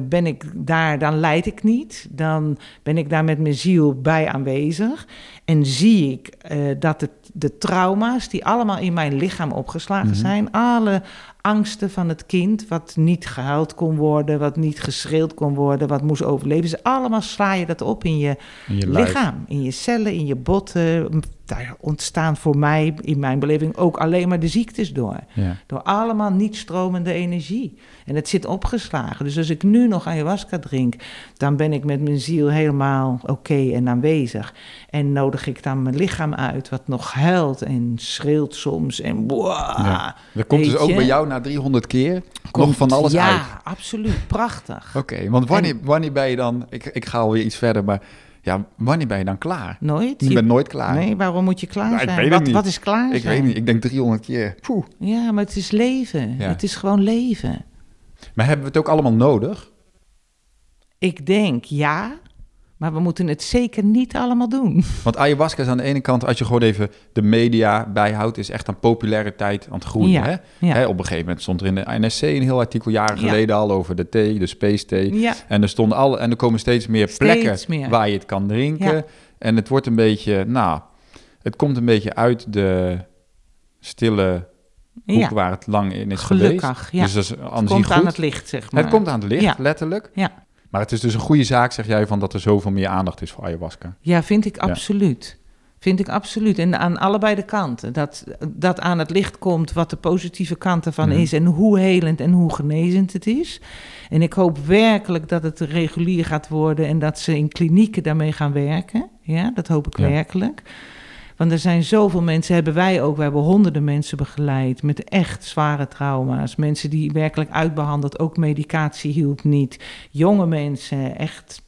A: ben ik daar, dan leid ik niet. Dan ben ik daar met mijn ziel bij aanwezig. En zie ik eh, dat het, de trauma's die allemaal in mijn lichaam opgeslagen
B: Mhm.
A: zijn, alle angsten van het kind, wat niet gehuild kon worden, wat niet geschreeuwd kon worden, wat moest overleven, dus allemaal sla je dat op in je
B: In je lijf.
A: lichaam, in je cellen, in je botten. Daar ontstaan voor mij, in mijn beleving, ook alleen maar de ziektes door.
B: Ja.
A: Door allemaal niet stromende energie. En het zit opgeslagen. Dus als ik nu nog ayahuasca drink, dan ben ik met mijn ziel helemaal oké en aanwezig. En nodig ik dan mijn lichaam uit, wat nog huilt en schreeuwt soms. En boah,
B: Ja. Komt dus ook bij jou na 300 keer nog van alles
A: ja,
B: uit.
A: absoluut. Prachtig.
B: Oké, want wanneer, wanneer ben je dan... Ik, ik ga alweer iets verder, maar ja, wanneer ben je dan klaar?
A: Nooit?
B: Je
A: Je-
B: bent nooit klaar.
A: Nee, waarom moet je klaar
B: Nou, ik
A: zijn?
B: weet het
A: wat,
B: niet.
A: wat is klaar
B: ik
A: zijn?
B: weet niet, ik denk 300 keer. Poeh.
A: Ja, maar het is leven.
B: Ja.
A: Het is gewoon leven.
B: Maar hebben we het ook allemaal nodig?
A: Ik denk ja, maar we moeten het zeker niet allemaal doen.
B: Want ayahuasca is aan de ene kant, als je gewoon even de media bijhoudt, is echt aan populariteit aan het groeien.
A: Ja,
B: Hè?
A: ja.
B: Hè, op een gegeven moment stond er in de NSC een heel artikel jaren
A: Ja.
B: geleden al over de thee, de space thee. En er stonden alle, en er komen steeds meer
A: Steeds
B: plekken
A: meer.
B: waar je het kan drinken. En het wordt een beetje, nou, het komt een beetje uit de stille hoek waar het lang in is
A: Gelukkig,
B: geweest.
A: ja.
B: Dus dat is
A: het komt aan het licht, zeg maar.
B: Het komt aan het licht, letterlijk.
A: Ja.
B: Maar het is dus een goede zaak, zeg jij, van dat er zoveel meer aandacht is voor ayahuasca.
A: Ja, vind ik absoluut. Vind ik absoluut. En aan allebei de kanten. Dat, dat aan het licht komt wat de positieve kant ervan is. En hoe helend en hoe genezend het is. En ik hoop werkelijk dat het regulier gaat worden. En dat ze in klinieken daarmee gaan werken. Ja, dat hoop ik
B: Ja.
A: werkelijk. Want er zijn zoveel mensen, hebben wij ook, we hebben honderden mensen begeleid met echt zware trauma's. Mensen die werkelijk uitbehandeld, ook medicatie hielp niet. Jonge mensen, echt.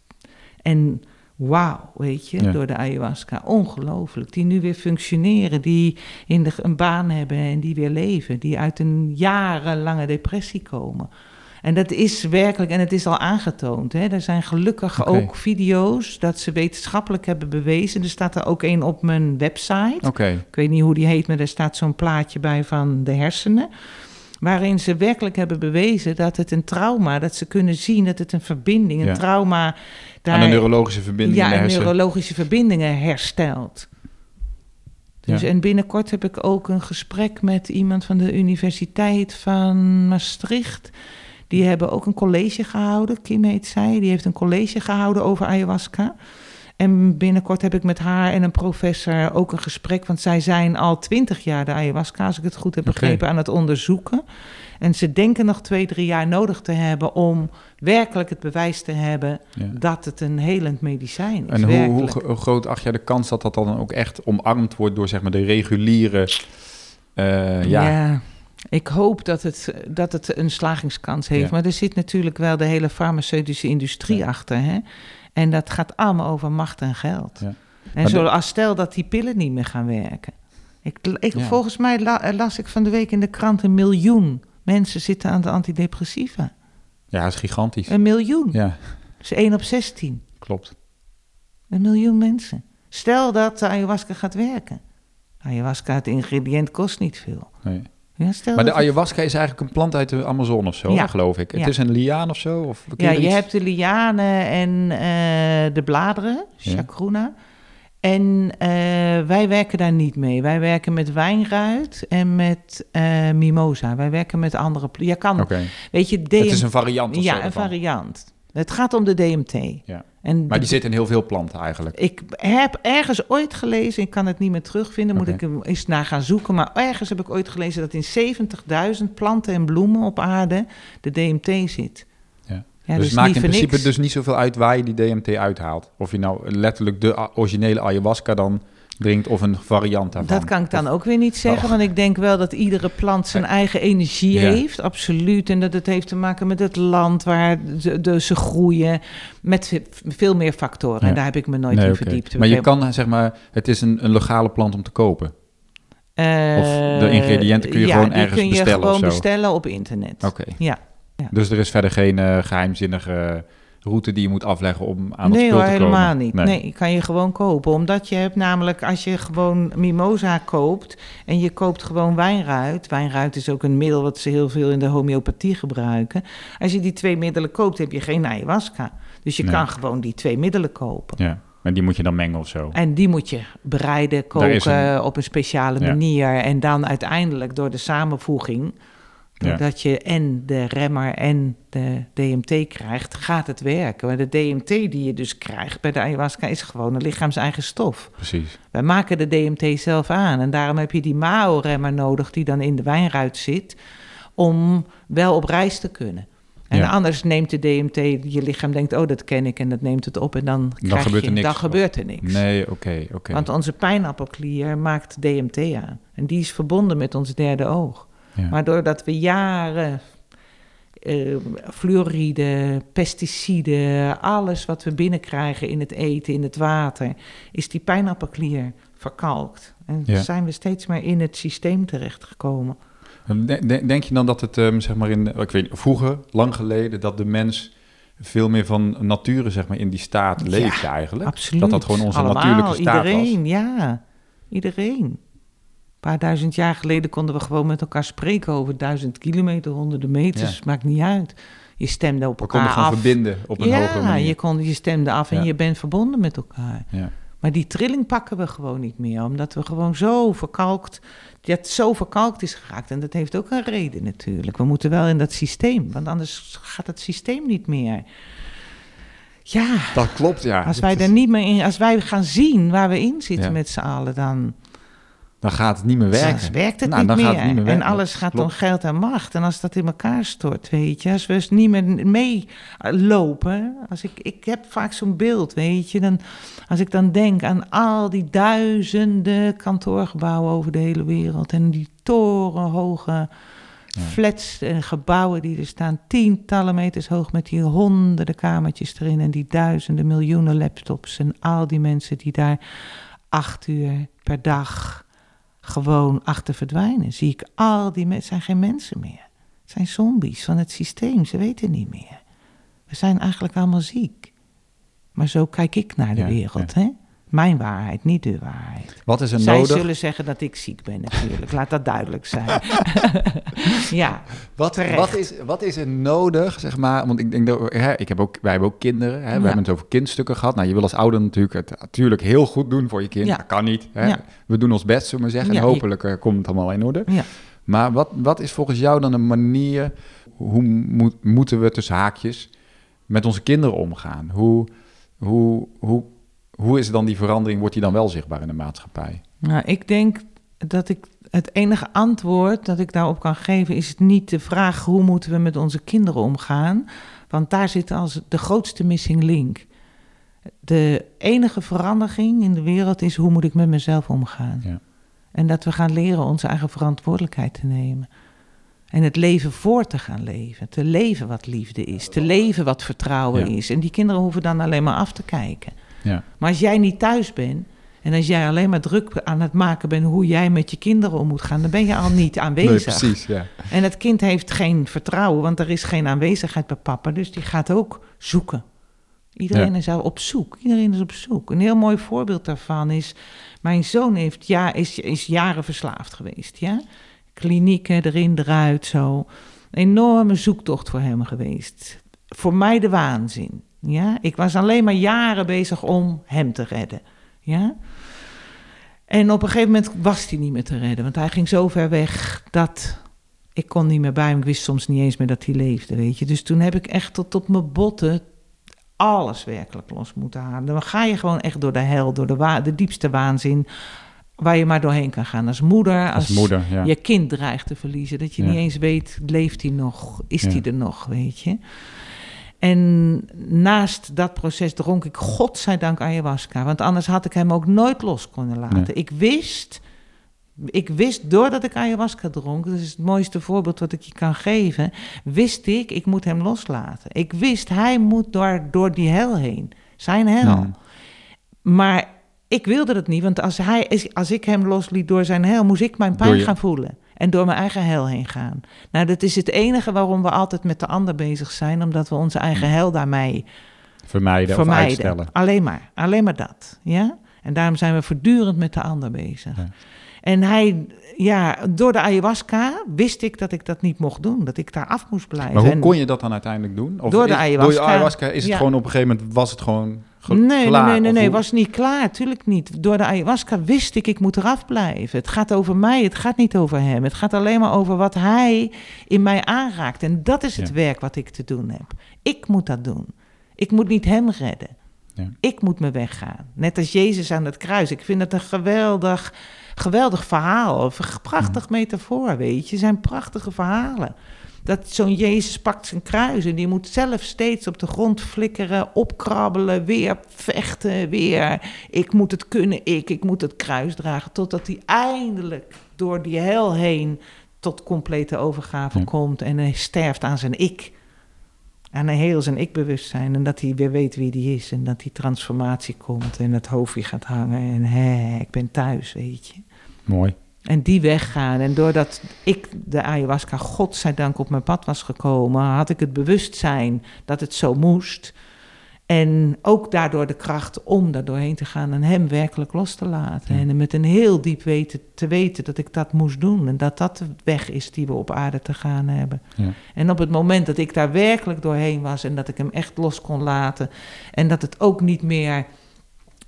A: En wauw, weet je,
B: Ja.
A: door de ayahuasca. Ongelooflijk. Die nu weer functioneren, die in de, een baan hebben en die weer leven. Die uit een jarenlange depressie komen. En dat is werkelijk, en het is al aangetoond. Hè? Er zijn gelukkig ook video's dat ze wetenschappelijk hebben bewezen. Er staat er ook een op mijn website.
B: Oké,
A: Ik weet niet hoe die heet, maar er staat zo'n plaatje bij van de hersenen. Waarin ze werkelijk hebben bewezen dat het een trauma, dat ze kunnen zien dat het een verbinding, een
B: Ja.
A: trauma.
B: aan de neurologische verbinding in
A: ja,
B: de
A: neurologische verbindingen herstelt. Dus,
B: Ja.
A: En binnenkort heb ik ook een gesprek met iemand van de Universiteit van Maastricht. Die hebben ook een college gehouden, Kim heet zij. Die heeft een college gehouden over ayahuasca. En binnenkort heb ik met haar en een professor ook een gesprek. Want zij zijn al twintig jaar de ayahuasca, als ik het goed heb begrepen, aan het onderzoeken. En ze denken nog twee, drie jaar nodig te hebben om werkelijk het bewijs te hebben
B: Ja.
A: dat het een helend medicijn is.
B: En hoe, groot acht jij de kans dat dat dan ook echt omarmd wordt door zeg maar de reguliere... eh, ja.
A: ja. Ik hoop dat het, dat het een slagingskans heeft.
B: Ja.
A: Maar er zit natuurlijk wel de hele farmaceutische industrie
B: Ja.
A: achter. Hè? En dat gaat allemaal over macht en geld.
B: Ja.
A: En
B: de-
A: zoals stel dat die pillen niet meer gaan werken. Ik, ik. Volgens mij la- las ik van de week in de krant een miljoen mensen zitten aan de antidepressiva.
B: ja, dat is gigantisch.
A: Een miljoen.
B: Ja,
A: Dus 1 op 16.
B: klopt.
A: Een miljoen mensen. Stel dat de ayahuasca gaat werken. Ayahuasca, het ingrediënt kost niet veel.
B: Nee.
A: Ja, stel
B: Maar de ayahuasca is eigenlijk een plant uit de Amazone of zo,
A: Ja.
B: geloof ik.
A: Ja.
B: Het is een liaan of zo? Of
A: Ja, je
B: iets-
A: hebt de lianen en eh, de bladeren, chacruna. En eh, wij werken daar niet mee. Wij werken met wijnruit en met eh, mimosa. Wij werken met andere... Je kan, weet je,
B: het is een variant of
A: Ja,
B: zo
A: een
B: ervan.
A: variant. Het gaat om de DMT.
B: Ja.
A: En
B: Maar die zit in heel veel planten eigenlijk.
A: Ik heb ergens ooit gelezen, ik kan het niet meer terugvinden, moet ik eens naar gaan zoeken. Maar ergens heb ik ooit gelezen dat in 70.000 planten en bloemen op aarde de DMT zit.
B: Ja.
A: Ja,
B: dus
A: dus
B: het maakt in principe
A: niks.
B: dus niet zoveel uit waar je die DMT uithaalt. Of je nou letterlijk de originele ayahuasca dan drinkt of een variant daarvan.
A: Dat kan ik dan ook weer niet zeggen,
B: Oh.
A: want ik denk wel dat iedere plant zijn eigen energie
B: Ja.
A: heeft, absoluut. En dat het heeft te maken met het land waar ze, de, ze groeien, met ve- veel meer factoren.
B: Ja.
A: En daar heb ik me nooit
B: Nee,
A: in verdiept.
B: Maar je kan zeg maar, het is een, een legale plant om te kopen.
A: Eh,
B: of de ingrediënten kun je
A: ja,
B: gewoon ergens
A: kun je
B: bestellen
A: gewoon bestellen op internet.
B: Oké.
A: Ja.
B: Dus er is verder geen eh, geheimzinnige route die je moet afleggen om aan het
A: nee
B: spul te komen.
A: helemaal niet. Nee. kan je gewoon kopen. Omdat je hebt namelijk, als je gewoon mimosa koopt en je koopt gewoon wijnruit. Wijnruit is ook een middel wat ze heel veel in de homeopathie gebruiken. Als je die twee middelen koopt, heb je geen ayahuasca. Dus je
B: Nee.
A: kan gewoon die twee middelen kopen.
B: Ja, en die moet je dan mengen of zo.
A: En die moet je bereiden, koken
B: een-
A: op een speciale
B: Ja.
A: manier. En dan uiteindelijk door de samenvoeging,
B: Ja.
A: doordat je en de remmer en de DMT krijgt, gaat het werken. Maar de DMT die je dus krijgt bij de ayahuasca is gewoon een lichaams-eigen stof.
B: Precies.
A: Wij maken de DMT zelf aan. En daarom heb je die MAO-remmer nodig die dan in de wijnruit zit, om wel op reis te kunnen. En
B: Ja.
A: anders neemt de DMT, je lichaam denkt, oh dat ken ik en dat neemt het op en dan, krijg
B: gebeurt
A: je,
B: er niks.
A: Dan gebeurt er niks.
B: Nee, oké, oké.
A: Want onze pijnappelklier maakt DMT aan. En die is verbonden met ons derde oog.
B: Ja.
A: Maar doordat we jaren eh, fluoride, pesticiden, alles wat we binnenkrijgen in het eten, in het water, is die pijnappelklier verkalkt. En
B: Ja.
A: zijn we steeds meer in het systeem terechtgekomen.
B: De- de- Denk je dan dat het, ehm, zeg maar, in, ik weet vroeger, lang geleden, dat de mens veel meer van nature, zeg maar, in die staat
A: Ja,
B: leefde eigenlijk?
A: Absoluut.
B: Dat dat gewoon onze
A: Allemaal,
B: natuurlijke staat
A: iedereen,
B: was?
A: ja. Iedereen. Paar duizend jaar geleden konden we gewoon met elkaar spreken over duizend kilometer, honderden meters.
B: Ja.
A: Maakt niet uit. Je stemde op
B: We
A: elkaar
B: konden gewoon
A: af.
B: verbinden op een
A: ja,
B: hogere manier.
A: je, kon, je stemde af en
B: Ja.
A: je bent verbonden met elkaar.
B: Ja.
A: Maar die trilling pakken we gewoon niet meer, omdat we gewoon zo verkalkt, dat zo verkalkt is geraakt. En dat heeft ook een reden natuurlijk. We moeten wel in dat systeem, want anders gaat het systeem niet meer. Ja,
B: Dat klopt, ja.
A: als wij er niet meer in, als wij gaan zien waar we in zitten met z'n allen, dan.
B: Dan gaat het niet meer werken.
A: Werkt het,
B: Nou,
A: niet,
B: dan
A: meer.
B: gaat het niet meer
A: En
B: werken.
A: alles gaat om geld en macht. En als dat in elkaar stort, weet je. Als we dus niet meer meelopen. Als ik, ik heb vaak zo'n beeld, weet je. Dan, als ik dan denk aan al die duizenden kantoorgebouwen over de hele wereld. En die torenhoge
B: Ja.
A: flats en gebouwen die er staan. Tientallen meters hoog met die honderden kamertjes erin. En die duizenden, miljoenen laptops. En al die mensen die daar acht uur per dag gewoon achter verdwijnen. Zie ik al die mensen, zijn geen mensen meer. Het zijn zombies van het systeem, ze weten niet meer. We zijn eigenlijk allemaal ziek. Maar zo kijk ik naar de
B: Ja,
A: wereld, hè? Mijn waarheid, niet de waarheid.
B: Wat is er
A: Zij
B: nodig?
A: zullen zeggen dat ik ziek ben natuurlijk, laat dat duidelijk zijn. ja,
B: Wat,
A: terecht.
B: wat, is, wat is er nodig, zeg maar? Want ik denk dat hè, ik heb ook, wij hebben ook kinderen. Hè? We hebben het over kindstukken gehad. Nou, je wil als ouder natuurlijk het natuurlijk heel goed doen voor je kind.
A: Ja.
B: Dat kan niet. Hè?
A: Ja.
B: We doen ons best, zullen we maar zeggen. En hopelijk eh, komt het allemaal in orde.
A: ja.
B: Maar wat, wat is volgens jou dan een manier... Hoe moet, moeten we tussen haakjes met onze kinderen omgaan? Hoe, hoe, hoe, hoe is dan die verandering? Wordt die dan wel zichtbaar in de maatschappij?
A: Nou, ik denk dat ik het enige antwoord dat ik daarop kan geven is niet de vraag hoe moeten we met onze kinderen omgaan, want daar zit als de grootste missing link. De enige verandering in de wereld is hoe moet ik met mezelf omgaan.
B: Ja.
A: En dat we gaan leren onze eigen verantwoordelijkheid te nemen. En het leven voor te gaan leven. Te leven wat liefde is. Te leven wat vertrouwen
B: Ja.
A: is. En die kinderen hoeven dan alleen maar af te kijken.
B: Ja.
A: Maar als jij niet thuis bent en als jij alleen maar druk aan het maken bent hoe jij met je kinderen om moet gaan, dan ben je al niet aanwezig.
B: Nee, precies. Ja.
A: En het kind heeft geen vertrouwen, want er is geen aanwezigheid bij papa, dus die gaat ook zoeken. Iedereen
B: Ja.
A: is al op zoek. Iedereen is op zoek. Een heel mooi voorbeeld daarvan is: mijn zoon heeft, ja, is, is jaren verslaafd geweest. Ja? Klinieken erin, eruit, zo. Een enorme zoektocht voor hem geweest. Voor mij de waanzin. Ja? Ik was alleen maar jaren bezig om hem te redden. Ja? En op een gegeven moment was hij niet meer te redden, want hij ging zo ver weg dat ik kon niet meer bij hem. Ik wist soms niet eens meer dat hij leefde, weet je. Dus toen heb ik echt tot op mijn botten alles werkelijk los moeten halen. Dan ga je gewoon echt door de hel, door de, wa- de diepste waanzin, waar je maar doorheen kan gaan. Als moeder, als,
B: Als moeder, ja.
A: je kind dreigt te verliezen. Dat je
B: Ja.
A: niet eens weet, leeft hij nog? Is
B: Ja.
A: hij er nog, weet je? En naast dat proces dronk ik godzijdank ayahuasca. Want anders had ik hem ook nooit los kunnen laten.
B: Nee.
A: Ik wist, ik wist doordat ik ayahuasca dronk... dat is het mooiste voorbeeld wat ik je kan geven... wist ik, ik moet hem loslaten. Ik wist, hij moet door, door die hel heen. Zijn hel. Maar ik wilde dat niet, want als, hij, als ik hem losliet door zijn hel, moest ik mijn pijn gaan voelen. En door mijn eigen hel heen gaan. Nou, dat is het enige waarom we altijd met de ander bezig zijn, omdat we onze eigen hel daarmee
B: Vermijden, of
A: vermijden.
B: uitstellen.
A: Alleen maar, alleen maar dat. Ja? En daarom zijn we voortdurend met de ander bezig.
B: Ja.
A: En hij, ja, door de ayahuasca wist ik dat ik dat niet mocht doen, dat ik daar af moest blijven.
B: Maar hoe
A: En-
B: kon je dat dan uiteindelijk doen? Of
A: Door de
B: is- Door
A: ayahuasca.
B: je ayahuasca is het
A: Ja.
B: gewoon op een gegeven moment, was het gewoon ge-
A: Nee, nee, nee, nee, was niet klaar. Tuurlijk niet. Door de ayahuasca wist ik, ik moet eraf blijven. Het gaat over mij, het gaat niet over hem. Het gaat alleen maar over wat hij in mij aanraakt. En dat is het
B: Ja.
A: werk wat ik te doen heb. Ik moet dat doen. Ik moet niet hem redden.
B: Ja.
A: Ik moet me weggaan. Net als Jezus aan het kruis. Ik vind het een geweldig, geweldig verhaal. Een prachtig metafoor, weet je. zijn prachtige verhalen. Dat zo'n Jezus pakt zijn kruis en die moet zelf steeds op de grond flikkeren, opkrabbelen, weer vechten, weer. Ik moet het kunnen, ik, ik moet het kruis dragen. Totdat hij eindelijk door die hel heen tot complete overgave
B: Ja.
A: komt en hij sterft aan zijn ik. Aan een heel zijn ik-bewustzijn. En dat hij weer weet wie hij is. En dat die transformatie komt. En het hoofdje gaat hangen. En hé, ik ben thuis, weet je.
B: Mooi.
A: En die weggaan. En doordat ik de ayahuasca, godzijdank, op mijn pad was gekomen, had ik het bewustzijn dat het zo moest. En ook daardoor de kracht om daar doorheen te gaan en hem werkelijk los te laten.
B: Ja.
A: En met een heel diep weten te weten dat ik dat moest doen. En dat dat de weg is die we op aarde te gaan hebben.
B: Ja.
A: En op het moment dat ik daar werkelijk doorheen was en dat ik hem echt los kon laten. En dat het ook niet meer,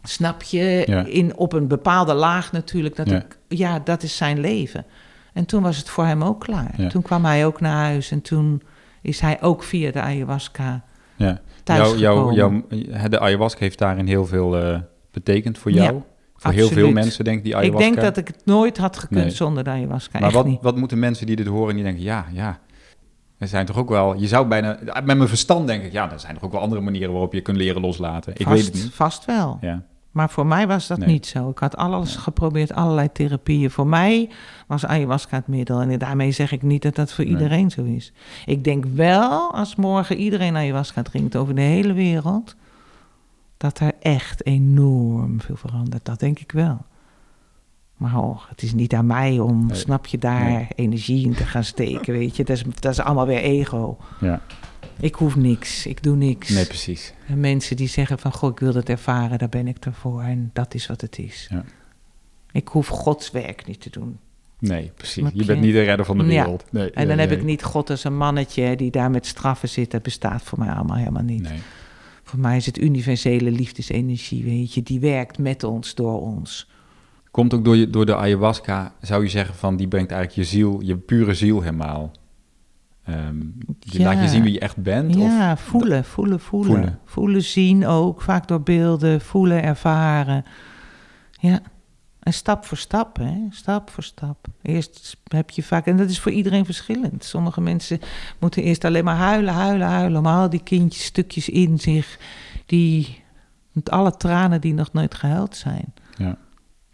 A: snap je,
B: Ja.
A: in, op een bepaalde laag natuurlijk. Dat
B: Ja.
A: ik, ja, dat is zijn leven. En toen was het voor hem ook klaar.
B: Ja.
A: Toen kwam hij ook naar huis en toen is hij ook via de ayahuasca
B: Ja.
A: thuis
B: jouw, de ayahuasca heeft daarin heel veel eh, betekend voor jou.
A: Ja.
B: Voor heel veel mensen denk ik die
A: Ik
B: ayahuasca.
A: denk dat ik het nooit had gekund
B: Nee.
A: zonder de ayahuasca.
B: maar wat, wat moeten mensen die dit horen en die denken, ja, ja, er zijn toch ook wel, je zou bijna, met mijn verstand denk ik, ja, er zijn toch ook wel andere manieren waarop je kunt leren loslaten. Ik
A: vast,
B: weet het niet.
A: Vast wel.
B: Ja,
A: Maar voor mij was dat
B: Nee.
A: niet zo. Ik had alles geprobeerd, allerlei therapieën. Voor mij was ayahuasca het middel. En daarmee zeg ik niet dat dat voor
B: Nee.
A: iedereen zo is. Ik denk wel, als morgen iedereen ayahuasca drinkt over de hele wereld... dat er echt enorm veel verandert. Dat denk ik wel. Maar oh, het is niet aan mij om, snap je, daar energie in te gaan steken, weet je. Dat is, dat is allemaal weer ego.
B: ja.
A: Ik hoef niks, ik doe niks.
B: nee, precies.
A: En mensen die zeggen van, goh, ik wil dat ervaren, daar ben ik ervoor. En dat is wat het is.
B: Ja.
A: Ik hoef Gods werk niet te doen.
B: Nee, precies. Je bent niet de redder van de
A: Ja.
B: wereld. Nee,
A: En dan
B: nee,
A: heb
B: nee.
A: ik niet God als een mannetje die daar met straffen zit. Dat bestaat voor mij allemaal helemaal niet.
B: Nee.
A: Voor mij is het universele liefdesenergie, weet je. Die werkt met ons, door ons.
B: Komt ook door, je, door de ayahuasca, zou je zeggen van, die brengt eigenlijk je ziel, je pure ziel helemaal. Ehm,
A: Ja.
B: laat je zien wie je echt bent? Of,
A: Ja, voelen, voelen, voelen,
B: Voelen.
A: voelen. zien ook, vaak door beelden. Voelen, ervaren. Ja, en stap voor stap, hè. Stap voor stap. Eerst heb je vaak, en dat is voor iedereen verschillend. Sommige mensen moeten eerst alleen maar huilen, huilen, huilen... om al die kindjes, stukjes in zich... die met alle tranen die nog nooit gehuild zijn.
B: Ja.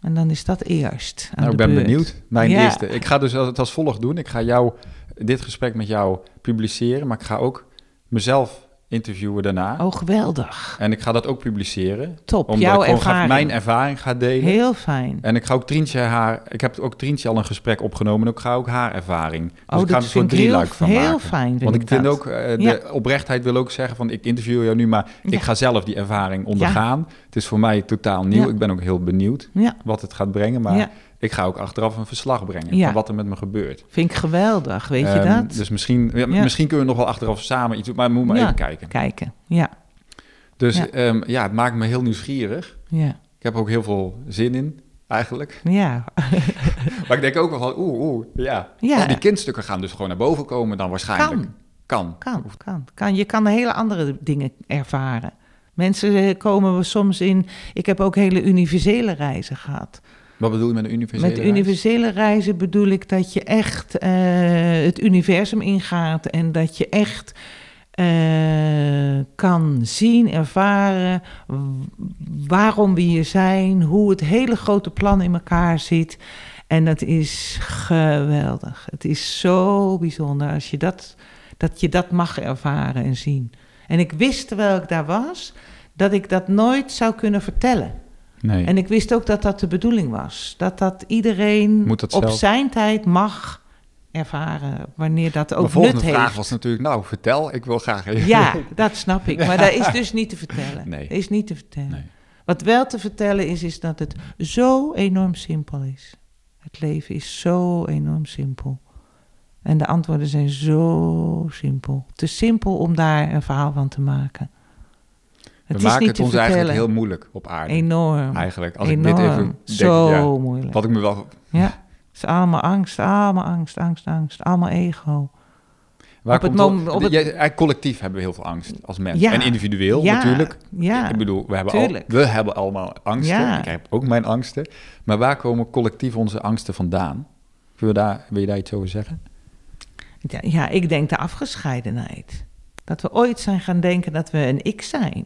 A: En dan is dat eerst
B: Nou, ik ben
A: beurt.
B: benieuwd. Mijn
A: Ja.
B: eerste. Ik ga dus het als volgt doen. Ik ga jou, dit gesprek met jou publiceren, maar ik ga ook mezelf interviewen daarna.
A: Oh, geweldig.
B: En ik ga dat ook publiceren.
A: Top,
B: Omdat
A: jouw
B: ik ga-
A: ervaring.
B: mijn ervaring ga delen.
A: Heel fijn.
B: En ik ga ook Trientje haar... Ik heb ook Trientje al een gesprek opgenomen. En ik ga ook haar ervaring. Dus
A: oh,
B: ik ga er soort
A: vind ik heel,
B: drieluik van
A: heel
B: maken.
A: fijn. Vind
B: Want ik vind
A: dat.
B: ook, eh, de
A: Ja.
B: oprechtheid wil ook zeggen van... ik interview jou nu, maar
A: Ja.
B: ik ga zelf die ervaring ondergaan. Het is voor mij totaal nieuw. Ik ben ook heel benieuwd wat het gaat brengen. Maar
A: ja,
B: ik ga ook achteraf een verslag brengen
A: Ja.
B: van wat er met me gebeurt.
A: vind ik geweldig. Weet je
B: Ehm,
A: dat?
B: Dus misschien, ja,
A: Ja.
B: misschien kunnen we nog wel achteraf samen iets doen, maar we moeten maar even kijken.
A: Kijken. Ja,
B: Dus
A: Ja.
B: ja. het maakt me heel nieuwsgierig.
A: ja,
B: Ik heb er ook heel veel zin in, eigenlijk.
A: ja.
B: Maar ik denk ook wel van, oeh, oeh, ja.
A: Ja.
B: Al die kindstukken gaan dus gewoon naar boven komen dan waarschijnlijk.
A: Kan.
B: Kan.
A: Kan, kan, kan. Je kan hele andere dingen ervaren. Mensen eh, komen we soms in... Ik heb ook hele universele reizen gehad.
B: Wat bedoel je met een universele
A: Met
B: reis?
A: universele reizen bedoel ik dat je echt eh, het universum ingaat... en dat je echt eh, kan zien, ervaren... waarom we hier zijn, hoe het hele grote plan in elkaar zit... En dat is geweldig. Het is zo bijzonder als je dat, dat je dat mag ervaren en zien. En ik wist terwijl ik daar was, dat ik dat nooit zou kunnen vertellen.
B: Nee.
A: En ik wist ook dat dat de bedoeling was. Dat dat iedereen
B: dat
A: op
B: zelf-
A: zijn tijd mag ervaren, wanneer dat ook
B: Mijn volgende
A: nut
B: vraag
A: heeft.
B: was natuurlijk, nou, vertel, ik wil graag even...
A: Ja, dat snap ik. Maar dat is dus niet te vertellen.
B: Nee.
A: Dat is niet te vertellen.
B: Nee.
A: Wat wel te vertellen is, is dat het zo enorm simpel is. Het leven is zo enorm simpel. En de antwoorden zijn zo simpel. Te simpel om daar een verhaal van te maken. Het
B: We maken het ons
A: vertellen.
B: eigenlijk heel moeilijk op aarde.
A: Enorm.
B: Eigenlijk, als
A: enorm.
B: ik dit even denk,
A: zo
B: ja,
A: moeilijk.
B: wat ik me wel...
A: Ja, het is allemaal angst, allemaal angst, angst, angst. Allemaal ego.
B: Waar
A: Op het
B: komt dat-
A: op het-
B: eigenlijk collectief hebben we heel veel angst als mens.
A: Ja.
B: En individueel
A: Ja,
B: natuurlijk.
A: Ja,
B: Ik bedoel, we hebben, al, we hebben allemaal angsten.
A: Ja.
B: Ik heb ook mijn angsten. Maar waar komen collectief onze angsten vandaan? Wil je daar, wil je daar iets over zeggen?
A: Ja, ja, ik denk de afgescheidenheid. Dat we ooit zijn gaan denken dat we een ik zijn.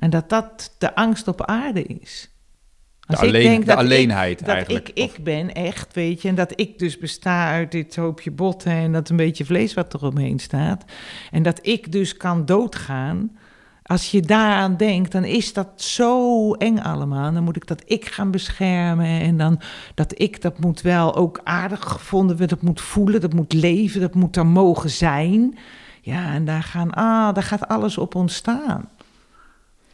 A: En dat dat de angst op aarde is.
B: De,
A: Als ik
B: alleen,
A: denk
B: de
A: dat ik-
B: alleenheid
A: Dat
B: eigenlijk.
A: ik ik ben echt, weet je. En dat ik dus besta uit dit hoopje botten en dat een beetje vlees wat eromheen staat. En dat ik dus kan doodgaan. Als je daaraan denkt, dan is dat zo eng allemaal. Dan moet ik dat ik gaan beschermen. En dan dat ik, dat moet wel ook aardig gevonden worden. Dat moet voelen, dat moet leven, dat moet er mogen zijn. Ja, en daar, gaan, ah, daar gaat alles op ontstaan.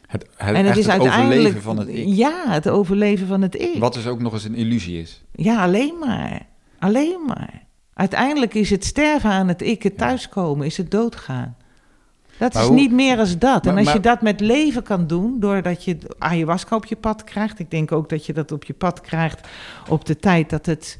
B: Het, het,
A: en het is
B: het overleven van het ik.
A: Ja, het overleven van het ik.
B: Wat dus ook nog eens een illusie is.
A: Ja, alleen maar. Alleen maar. Uiteindelijk is het sterven aan het ik, het thuiskomen, is het doodgaan. Dat
B: Maar
A: is
B: hoe-
A: niet meer als dat. en
B: Maar-
A: als je dat met leven kan doen, doordat je ayahuasca op je pad krijgt. Ik denk ook dat je dat op je pad krijgt op de tijd dat het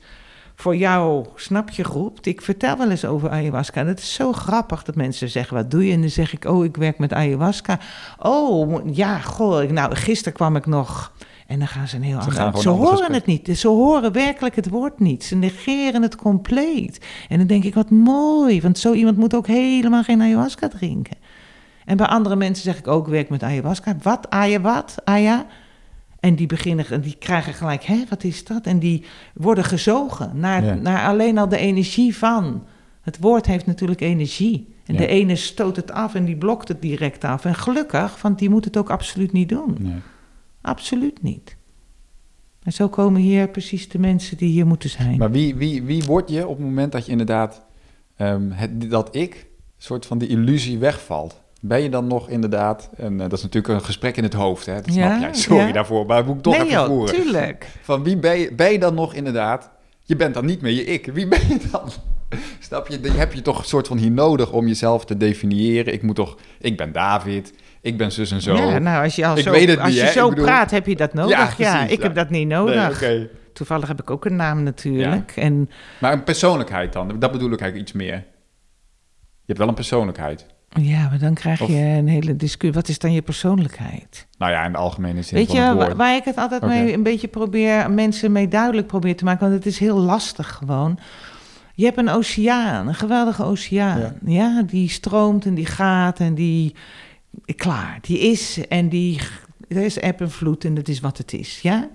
A: voor jou, snap je, roept. Ik vertel wel eens over ayahuasca. En het is zo grappig dat mensen zeggen, wat doe je? En dan zeg ik, oh, ik werk met ayahuasca. Oh, ja, goh, nou, gisteren kwam ik nog En dan gaan ze een heel
B: Ze
A: ander... Ze horen het niet. Ze horen werkelijk het woord niet. Ze negeren het compleet. En dan denk ik, wat mooi. Want zo iemand moet ook helemaal geen ayahuasca drinken. En bij andere mensen zeg ik ook, werk met ayahuasca. Wat? Aya wat? Aya? En die beginnen, die krijgen gelijk, hè, wat is dat? En die worden gezogen naar,
B: Ja.
A: naar alleen al de energie van. Het woord heeft natuurlijk energie. En
B: Ja.
A: de ene stoot het af en die blokt het direct af. En gelukkig, want die moet het ook absoluut niet doen.
B: Nee.
A: Absoluut niet. En zo komen hier precies de mensen die hier moeten zijn.
B: Maar wie, wie, wie word je op het moment dat je inderdaad het, dat ik, een soort van die illusie wegvalt? Ben je dan nog inderdaad, en eh, dat is natuurlijk een gesprek in het hoofd, hè? dat
A: Ja,
B: snap jij, sorry
A: ja.
B: daarvoor, maar moet ik toch
A: nee
B: even
A: joh,
B: voeren.
A: tuurlijk.
B: Van wie ben je, ben je dan nog inderdaad, je bent dan niet meer je ik, wie ben je dan? Snap je, je heb je toch een soort van hier nodig om jezelf te definiëren. Ik moet toch, ik ben David, ik ben zus en zo.
A: Ja, nou, als je, al
B: Ik
A: zo,
B: weet het
A: als
B: niet,
A: je zo
B: bedoel-
A: praat, heb je dat nodig. Ja,
B: precies,
A: ik
B: ja.
A: heb dat niet
B: Nee,
A: nodig. Toevallig heb ik ook een naam natuurlijk. En
B: Maar een persoonlijkheid dan, dat bedoel ik eigenlijk iets meer. Je hebt wel een persoonlijkheid.
A: Ja, maar dan krijg
B: Of-
A: je een hele discussie. Wat is dan je persoonlijkheid?
B: Nou ja, in de algemene zin
A: Weet
B: van
A: je,
B: het
A: waar ik het altijd mee een beetje probeer, mensen mee duidelijk probeer te maken, want het is heel lastig gewoon. Je hebt een oceaan, een geweldige oceaan.
B: Ja.
A: Ja, die stroomt en die gaat en die, klaar, die is en die, er is eb en vloed en dat is wat het is, ja.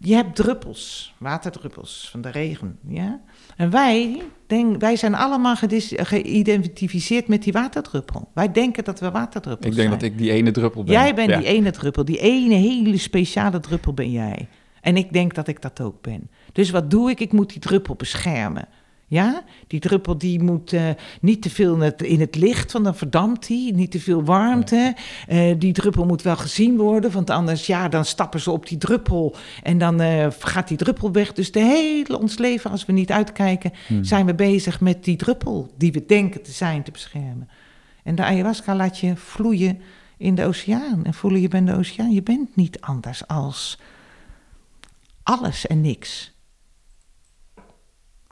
A: Je hebt druppels, waterdruppels van de regen, ja. En wij, denk, wij zijn allemaal geïdentificeerd met die waterdruppel. Wij denken dat we waterdruppels
B: Ik denk
A: zijn.
B: dat ik die ene druppel ben.
A: Jij bent
B: Ja.
A: die ene druppel, die ene hele speciale druppel ben jij. En ik denk dat ik dat ook ben. Dus wat doe ik? Ik moet die druppel beschermen. Ja, die druppel die moet eh, niet te veel in het, in het licht, want dan verdampt die. Niet te veel warmte. Eh, die druppel moet wel gezien worden, want anders ja, dan stappen ze op die druppel en dan eh, gaat die druppel weg. Dus de hele ons leven, als we niet uitkijken,
B: Hmm.
A: zijn we bezig met die druppel die we denken te zijn te beschermen. En de ayahuasca laat je vloeien in de oceaan. En voelen je bent de oceaan. Je bent niet anders als alles en niks.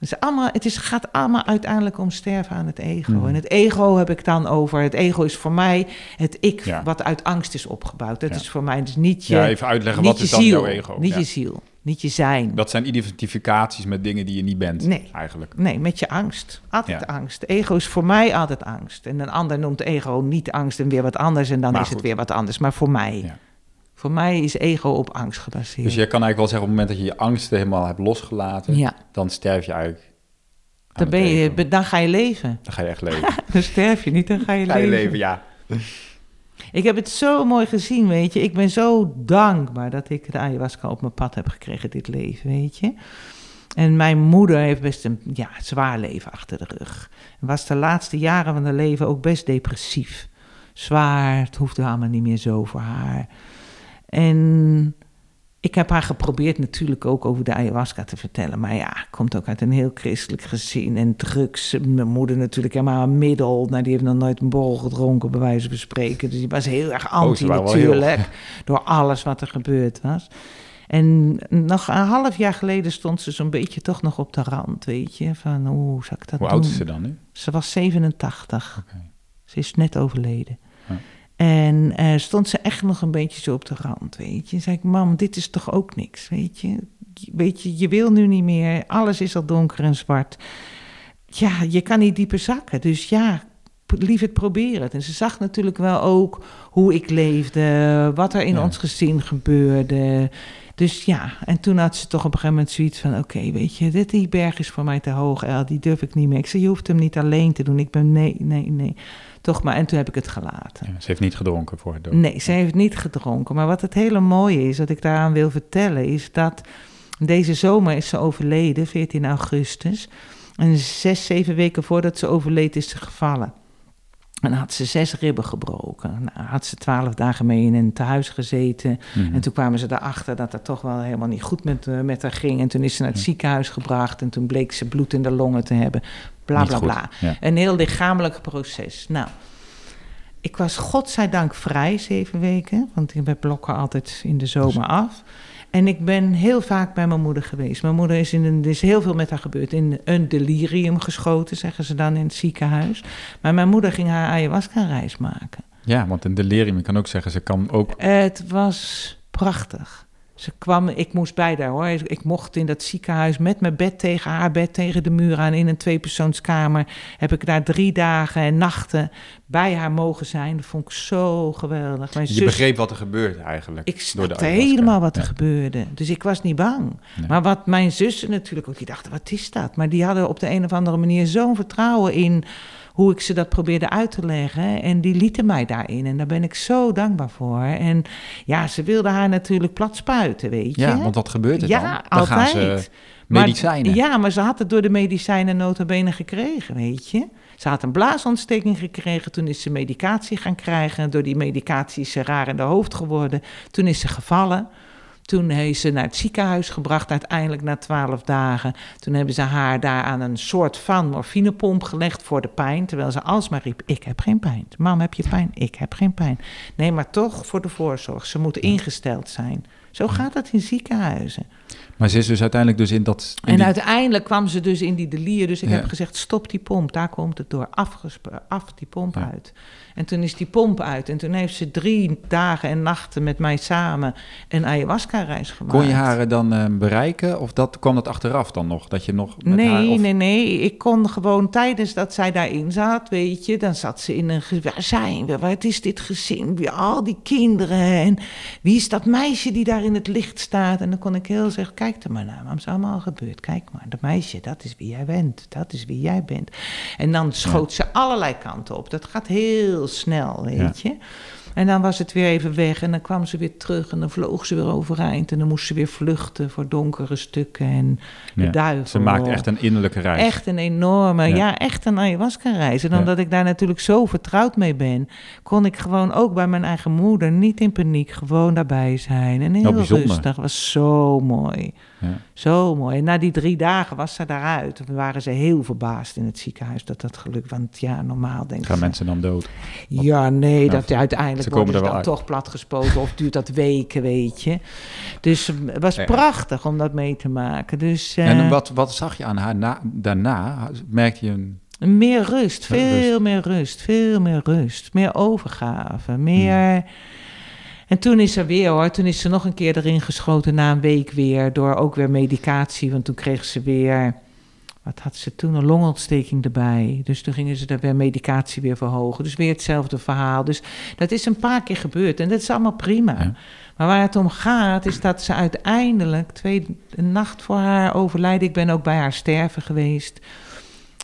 A: Het, is allemaal, het is, gaat allemaal uiteindelijk om sterven aan het ego.
B: Mhm.
A: En het ego heb ik dan over. Het ego is voor mij het ik
B: Ja.
A: wat uit angst is opgebouwd. Dat
B: Ja.
A: is voor mij dus niet je,
B: Ja, even uitleggen,
A: niet
B: wat
A: je
B: is dan
A: ziel.
B: jouw ego?
A: Niet
B: Ja.
A: je ziel. Niet je zijn.
B: Dat zijn identificaties met dingen die je niet bent,
A: Nee.
B: eigenlijk.
A: Nee, met je angst. Altijd angst. Ego is voor mij altijd angst. En een ander noemt ego niet angst en weer wat anders. En dan
B: Maar
A: is het weer wat anders. Maar voor mij. Voor mij is ego op angst gebaseerd.
B: Dus je kan eigenlijk wel zeggen, op het moment dat je je angsten helemaal hebt losgelaten,
A: ja,
B: dan sterf je eigenlijk.
A: dan, ben je, dan ga je leven.
B: Dan ga je echt leven.
A: Dan sterf je niet, dan ga je,
B: ga je
A: leven.
B: leven, ja.
A: Ik heb het zo mooi gezien, weet je. Ik ben zo dankbaar dat ik de ayahuasca op mijn pad heb gekregen, dit leven, weet je. En mijn moeder heeft best een ja, zwaar leven achter de rug. En was de laatste jaren van haar leven ook best depressief. Zwaar, het hoefde allemaal niet meer zo voor haar. En ik heb haar geprobeerd natuurlijk ook over de ayahuasca te vertellen. Maar ja, komt ook uit een heel christelijk gezin en drugs. Mijn moeder natuurlijk helemaal een middel. Nou, die heeft nog nooit een borrel gedronken, bij wijze van spreken. Dus die was heel erg anti
B: wel heel-
A: natuurlijk. Door alles wat er gebeurd was. En nog een half jaar geleden stond ze zo'n beetje toch nog op de rand, weet je. Van, hoe zou ik dat
B: Hoe
A: doen?
B: oud is ze dan nu?
A: Ze was 87.
B: Oké.
A: Ze is net overleden. En eh, stond ze echt nog een beetje zo op de rand, weet je. Zei ik, mam, dit is toch ook niks, weet je. Weet je, je wil nu niet meer. Alles is al donker en zwart. Ja, je kan niet dieper zakken. Dus ja, lief het probeer het. En ze zag natuurlijk wel ook hoe ik leefde, wat er in
B: Ja.
A: ons gezin gebeurde. Dus ja, en toen had ze toch op een gegeven moment zoiets van... oké, weet je, dit, die berg is voor mij te hoog, El, die durf ik niet meer. Ik zei, je hoeft hem niet alleen te doen. Ik ben, nee, nee, nee. Toch maar, en toen heb ik het gelaten.
B: Ja, ze heeft niet gedronken voor het dood.
A: Nee, ze heeft niet gedronken. Maar wat het hele mooie is, wat ik daaraan wil vertellen, is dat deze zomer is ze overleden, 14 augustus. En zes, zeven weken voordat ze overleed is ze gevallen. En had ze zes ribben gebroken. Nou, had ze twaalf dagen mee in een tehuis gezeten.
B: Mhm.
A: En toen kwamen ze erachter dat het toch wel helemaal niet goed met, eh, met haar ging. En toen is ze naar het
B: Ja.
A: ziekenhuis gebracht. En toen bleek ze bloed in de longen te hebben. Bla
B: Niet
A: bla
B: goed.
A: bla.
B: Ja.
A: Een heel lichamelijk proces. Nou, ik was godzijdank vrij zeven weken, want ik ben blokken altijd in de zomer af. En ik ben heel vaak bij mijn moeder geweest. Mijn moeder is in een, er is heel veel met haar gebeurd. In een delirium geschoten, zeggen ze dan in het ziekenhuis. Maar mijn moeder ging haar ayahuasca-reis maken.
B: ja, want een delirium, kan ook zeggen, ze kan ook...
A: Het was prachtig. Ze kwam, ik moest bij daar hoor. Ik mocht in dat ziekenhuis met mijn bed tegen haar bed tegen de muur aan in een tweepersoonskamer. Heb ik daar drie dagen en nachten bij haar mogen zijn. Dat vond ik zo geweldig. Mijn
B: Je
A: zus,
B: begreep wat er gebeurde eigenlijk.
A: ik
B: door de
A: snapte helemaal wat er
B: Ja.
A: gebeurde. Dus ik was niet bang.
B: Nee.
A: Maar wat mijn zussen natuurlijk ook, die dachten, wat is dat? Maar die hadden op de een of andere manier zo'n vertrouwen in hoe ik ze dat probeerde uit te leggen. En die lieten mij daarin. En daar ben ik zo dankbaar voor. En ja, ze wilden haar natuurlijk plat spuiten, weet je.
B: Ja, want wat gebeurt er
A: Ja,
B: dan? Dan
A: altijd.
B: gaan ze
A: Maar-
B: medicijnen.
A: ja, maar ze had het door de medicijnen nota bene gekregen, weet je. Ze had een blaasontsteking gekregen, toen is ze medicatie gaan krijgen. Door die medicatie is ze raar in de hoofd geworden. Toen is ze gevallen. Toen heeft ze naar het ziekenhuis gebracht, uiteindelijk na twaalf dagen. Toen hebben ze haar daar aan een soort van morfinepomp gelegd voor de pijn. Terwijl ze alsmaar riep, ik heb geen pijn. Mam, heb je pijn? Ik heb geen pijn. Nee, maar toch voor de voorzorg. Ze moeten ingesteld zijn. Zo gaat het in ziekenhuizen.
B: Maar ze is dus uiteindelijk dus in dat... in
A: En
B: die-
A: uiteindelijk kwam ze dus in die delier. Dus ik
B: Ja.
A: heb gezegd, stop die pomp. Daar komt het door. Afgesp- af die pomp
B: Ja.
A: uit. En toen is die pomp uit. En toen heeft ze drie dagen en nachten met mij samen een ayahuasca-reis gemaakt.
B: Kon je haar dan eh, bereiken? Of dat, kwam dat achteraf dan nog? Dat je nog met
A: Nee,
B: haar... Of,
A: nee, nee. Ik kon gewoon tijdens dat zij daarin zat, weet je, dan zat ze in een. Waar zijn we? Wat is dit gezin? Wie, al die kinderen. En wie is dat meisje die daar in het licht staat? En dan kon ik heel zeggen: Kijk er maar naar, wat is allemaal gebeurd? Kijk maar, dat meisje, dat is wie jij bent. Dat is wie jij bent. En dan schoot ze allerlei kanten op. Dat gaat heel snel, weet je. En dan was het weer even weg en dan kwam ze weer terug en dan vloog ze weer overeind. En dan moest ze weer vluchten voor donkere stukken en de
B: Ja,
A: duivel.
B: Ze maakt echt een innerlijke reis.
A: Echt een enorme, ja,
B: Ja.
A: echt een ayahuasca-reis. En
B: Ja.
A: omdat ik daar natuurlijk zo vertrouwd mee ben, kon ik gewoon ook bij mijn eigen moeder niet in paniek gewoon daarbij zijn. En heel
B: bijzonder.
A: rustig. was zo mooi.
B: Ja.
A: Zo mooi. En na die drie dagen was ze daaruit. Toen waren ze heel verbaasd in het ziekenhuis dat dat gelukt. Want ja, normaal denk
B: Gaan mensen dan dood?
A: Ja, nee,
B: Ja,
A: dat uiteindelijk
B: ze komen
A: worden ze dan
B: uit.
A: toch platgespoten of duurt dat weken, weet je. Dus het was prachtig om dat mee te maken. Dus, eh,
B: En wat, wat zag je aan haar na, daarna? Merkte je een...
A: Meer rust, veel
B: rust.
A: meer rust, veel meer rust. Meer overgave, meer...
B: Hmm.
A: En toen is er weer hoor, toen is ze nog een keer erin geschoten na een week weer... door ook weer medicatie, want toen kreeg ze weer... Wat had ze toen? Een longontsteking erbij. Dus toen gingen ze daar weer medicatie weer verhogen. Dus weer hetzelfde verhaal. Dus dat is een paar keer gebeurd en dat is allemaal prima.
B: Ja.
A: Maar waar het om gaat, is dat ze uiteindelijk, twee, een nacht voor haar overlijden, ik ben ook bij haar sterven geweest.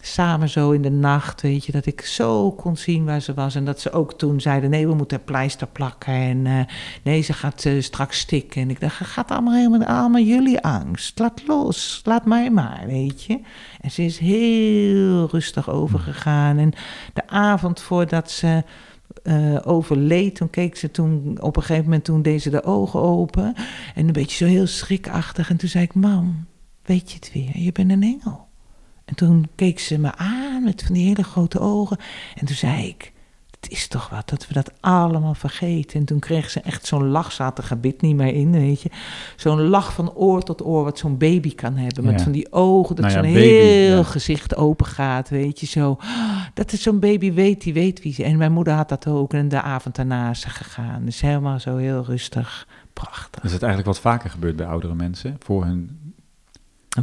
A: Samen zo in de nacht, weet je, dat ik zo kon zien waar ze was. En dat ze ook toen zeiden, nee, we moeten pleister plakken. En eh, nee, ze gaat eh, straks stikken. En ik dacht, gaat allemaal helemaal, allemaal jullie angst. Laat los, laat mij maar, weet je. En ze is heel rustig overgegaan. En de avond voordat ze eh, overleed, toen keek ze toen, op een gegeven moment toen deed ze de ogen open. En een beetje zo heel schrikachtig. En toen zei ik, mam, weet je het weer? Je bent een engel. En toen keek ze me aan met van die hele grote ogen. En toen zei ik, het is toch wat dat we dat allemaal vergeten. En toen kreeg ze echt zo'n lach, zat er gebit niet meer in, weet je. Zo'n lach van oor tot oor, wat zo'n baby kan hebben. Met
B: Ja.
A: van die ogen, dat
B: Nou ja,
A: zo'n
B: baby,
A: heel
B: ja.
A: gezicht open gaat, weet je. Zo, dat is zo'n baby weet, die weet wie ze... En mijn moeder had dat ook. En de avond daarna is ze gegaan. Dus helemaal zo heel rustig. Prachtig.
B: Is het eigenlijk wat vaker gebeurt bij oudere mensen? Voor hun...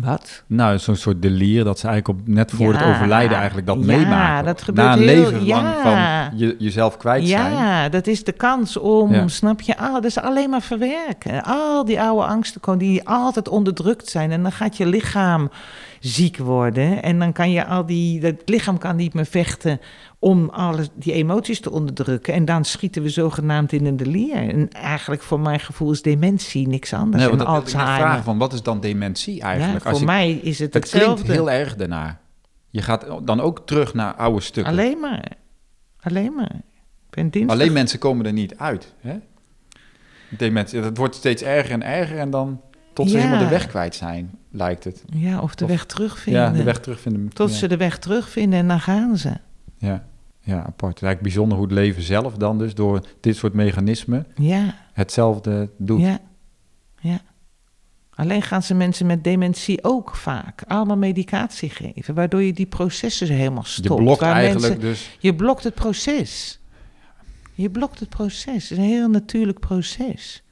A: Wat?
B: Nou, zo'n soort delier dat ze eigenlijk op, net voor het overlijden eigenlijk dat
A: Ja,
B: meemaken.
A: dat gebeurt
B: Na een
A: heel-
B: leven lang
A: ja.
B: van je, jezelf kwijt zijn.
A: Ja, dat is de kans om, snap je? Ah, dat is alleen maar verwerken. Al die oude angsten komen die altijd onderdrukt zijn. En dan gaat je lichaam ziek worden. En dan kan je al die... Het lichaam kan niet meer vechten om alles, die emoties te onderdrukken. En dan schieten we zogenaamd in een delier. En eigenlijk voor mijn gevoel is dementie niks anders.
B: Nee, want dat ik
A: Alzheimer.
B: vragen van wat is dan dementie eigenlijk?
A: Ja,
B: Als
A: voor mij is het
B: het klinkt
A: hetzelfde.
B: heel erg daarna. Je gaat dan ook terug naar oude stukken. Alleen,
A: Alleen maar. Alleen maar. Ik ben dinsdag...
B: mensen komen er niet uit. Hè? Dementie, dat wordt steeds erger en erger en dan tot ze
A: Ja.
B: helemaal de weg kwijt zijn, lijkt het.
A: Ja, of de
B: Of-
A: weg terugvinden.
B: Ja, de weg terugvinden.
A: Tot
B: ja.
A: ze de weg terugvinden en dan gaan ze.
B: Ja. ja, apart. Eigenlijk bijzonder hoe het leven zelf dan dus door dit soort mechanismen
A: Ja,
B: hetzelfde doet.
A: ja, ja. Alleen gaan ze mensen met dementie ook vaak allemaal medicatie geven, waardoor je die processen helemaal
B: Je
A: stopt.
B: blokt
A: waar
B: eigenlijk
A: mensen-
B: dus...
A: je blokt het proces. Je blokt het proces. Het is een heel natuurlijk proces.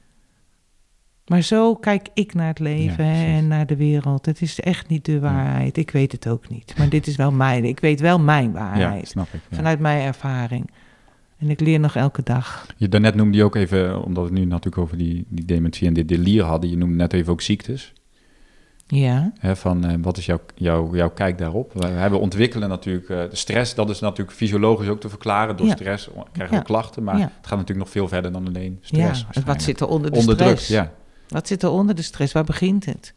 A: Maar zo kijk ik naar het leven
B: Ja,
A: hè,
B: precies.
A: en naar de wereld. Het is echt niet de waarheid. Ik weet het ook niet. Maar dit is wel mijn. Ik weet wel mijn
B: Ja,
A: waarheid.
B: snap ik.
A: Vanuit mijn ervaring. En ik leer nog elke dag.
B: Je, daarnet noemde je ook even, omdat we het nu natuurlijk over die, die dementie en dit delier hadden, je noemde net even ook ziektes.
A: Ja.
B: Hè, van, eh, wat is jouw, jouw, jouw kijk daarop? We hebben ontwikkelen natuurlijk, eh, de stress, dat is natuurlijk fysiologisch ook te verklaren. Door
A: Ja.
B: stress krijgen we
A: Ja.
B: klachten, maar
A: Ja.
B: het gaat natuurlijk nog veel verder dan alleen stress.
A: ja. Wat zit er onder de
B: Onderdrukt,
A: stress?
B: ja.
A: Wat zit er onder de stress? Waar begint het?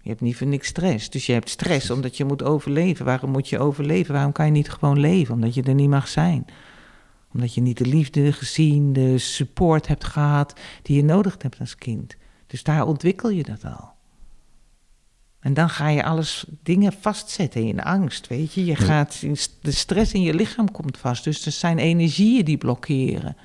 A: Je hebt niet voor niks stress. Dus je hebt stress omdat je moet overleven. Waarom moet je overleven? Waarom kan je niet gewoon leven? Omdat je er niet mag zijn. Omdat je niet de liefde gezien, de support hebt gehad die je nodig hebt als kind. Dus daar ontwikkel je dat al. En dan ga je alles dingen vastzetten in angst, weet je. Je gaat, de stress in je lichaam komt vast. Dus er zijn energieën die blokkeren.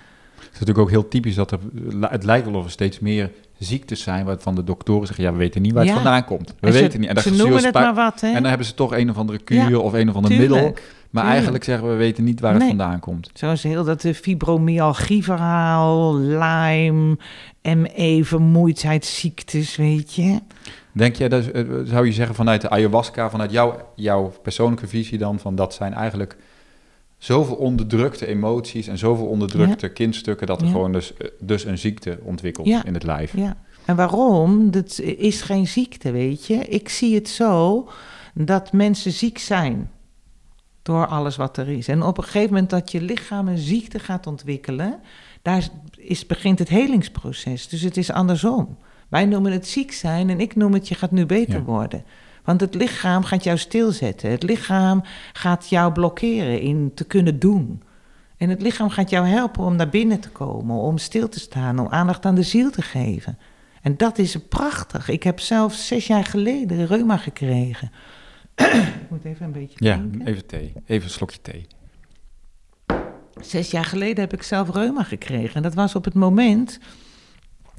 B: Het is natuurlijk ook heel typisch dat er, het lijkt wel of er steeds meer ziektes zijn waarvan de doktoren zeggen, ja, we weten niet waar het
A: Ja.
B: vandaan komt. We
A: ze-
B: weten niet. En dan
A: ze noemen het maar wat, hè.
B: En dan hebben ze toch een of andere kuur
A: Ja,
B: of een of ander
A: Tuurlijk.
B: middel. Maar
A: tuurlijk.
B: eigenlijk zeggen we, we weten niet waar het vandaan komt.
A: Zoals heel dat fibromyalgie-verhaal, Lyme, ME, vermoeidheidsziektes, weet je.
B: Denk jij, dat, eh, zou je zeggen vanuit de ayahuasca, vanuit jouw, jouw persoonlijke visie dan, van dat zijn eigenlijk zoveel onderdrukte emoties en zoveel onderdrukte kindstukken, dat er
A: Ja.
B: gewoon dus, eh, dus een ziekte ontwikkelt
A: Ja.
B: in het lijf.
A: Ja. En waarom? Dat is geen ziekte, weet je. Ik zie het zo dat mensen ziek zijn door alles wat er is. En op een gegeven moment dat je lichaam een ziekte gaat ontwikkelen, daar is, begint het helingsproces. Dus het is andersom. Wij noemen het ziek zijn en ik noem het je gaat nu beter worden. Want het lichaam gaat jou stilzetten. Het lichaam gaat jou blokkeren in te kunnen doen. En het lichaam gaat jou helpen om naar binnen te komen, om stil te staan, om aandacht aan de ziel te geven. En dat is prachtig. Ik heb zelf zes jaar geleden reuma gekregen. Ik moet even een beetje
B: Ja, even thee. Even een slokje thee.
A: Zes jaar geleden heb ik zelf reuma gekregen. En dat was op het moment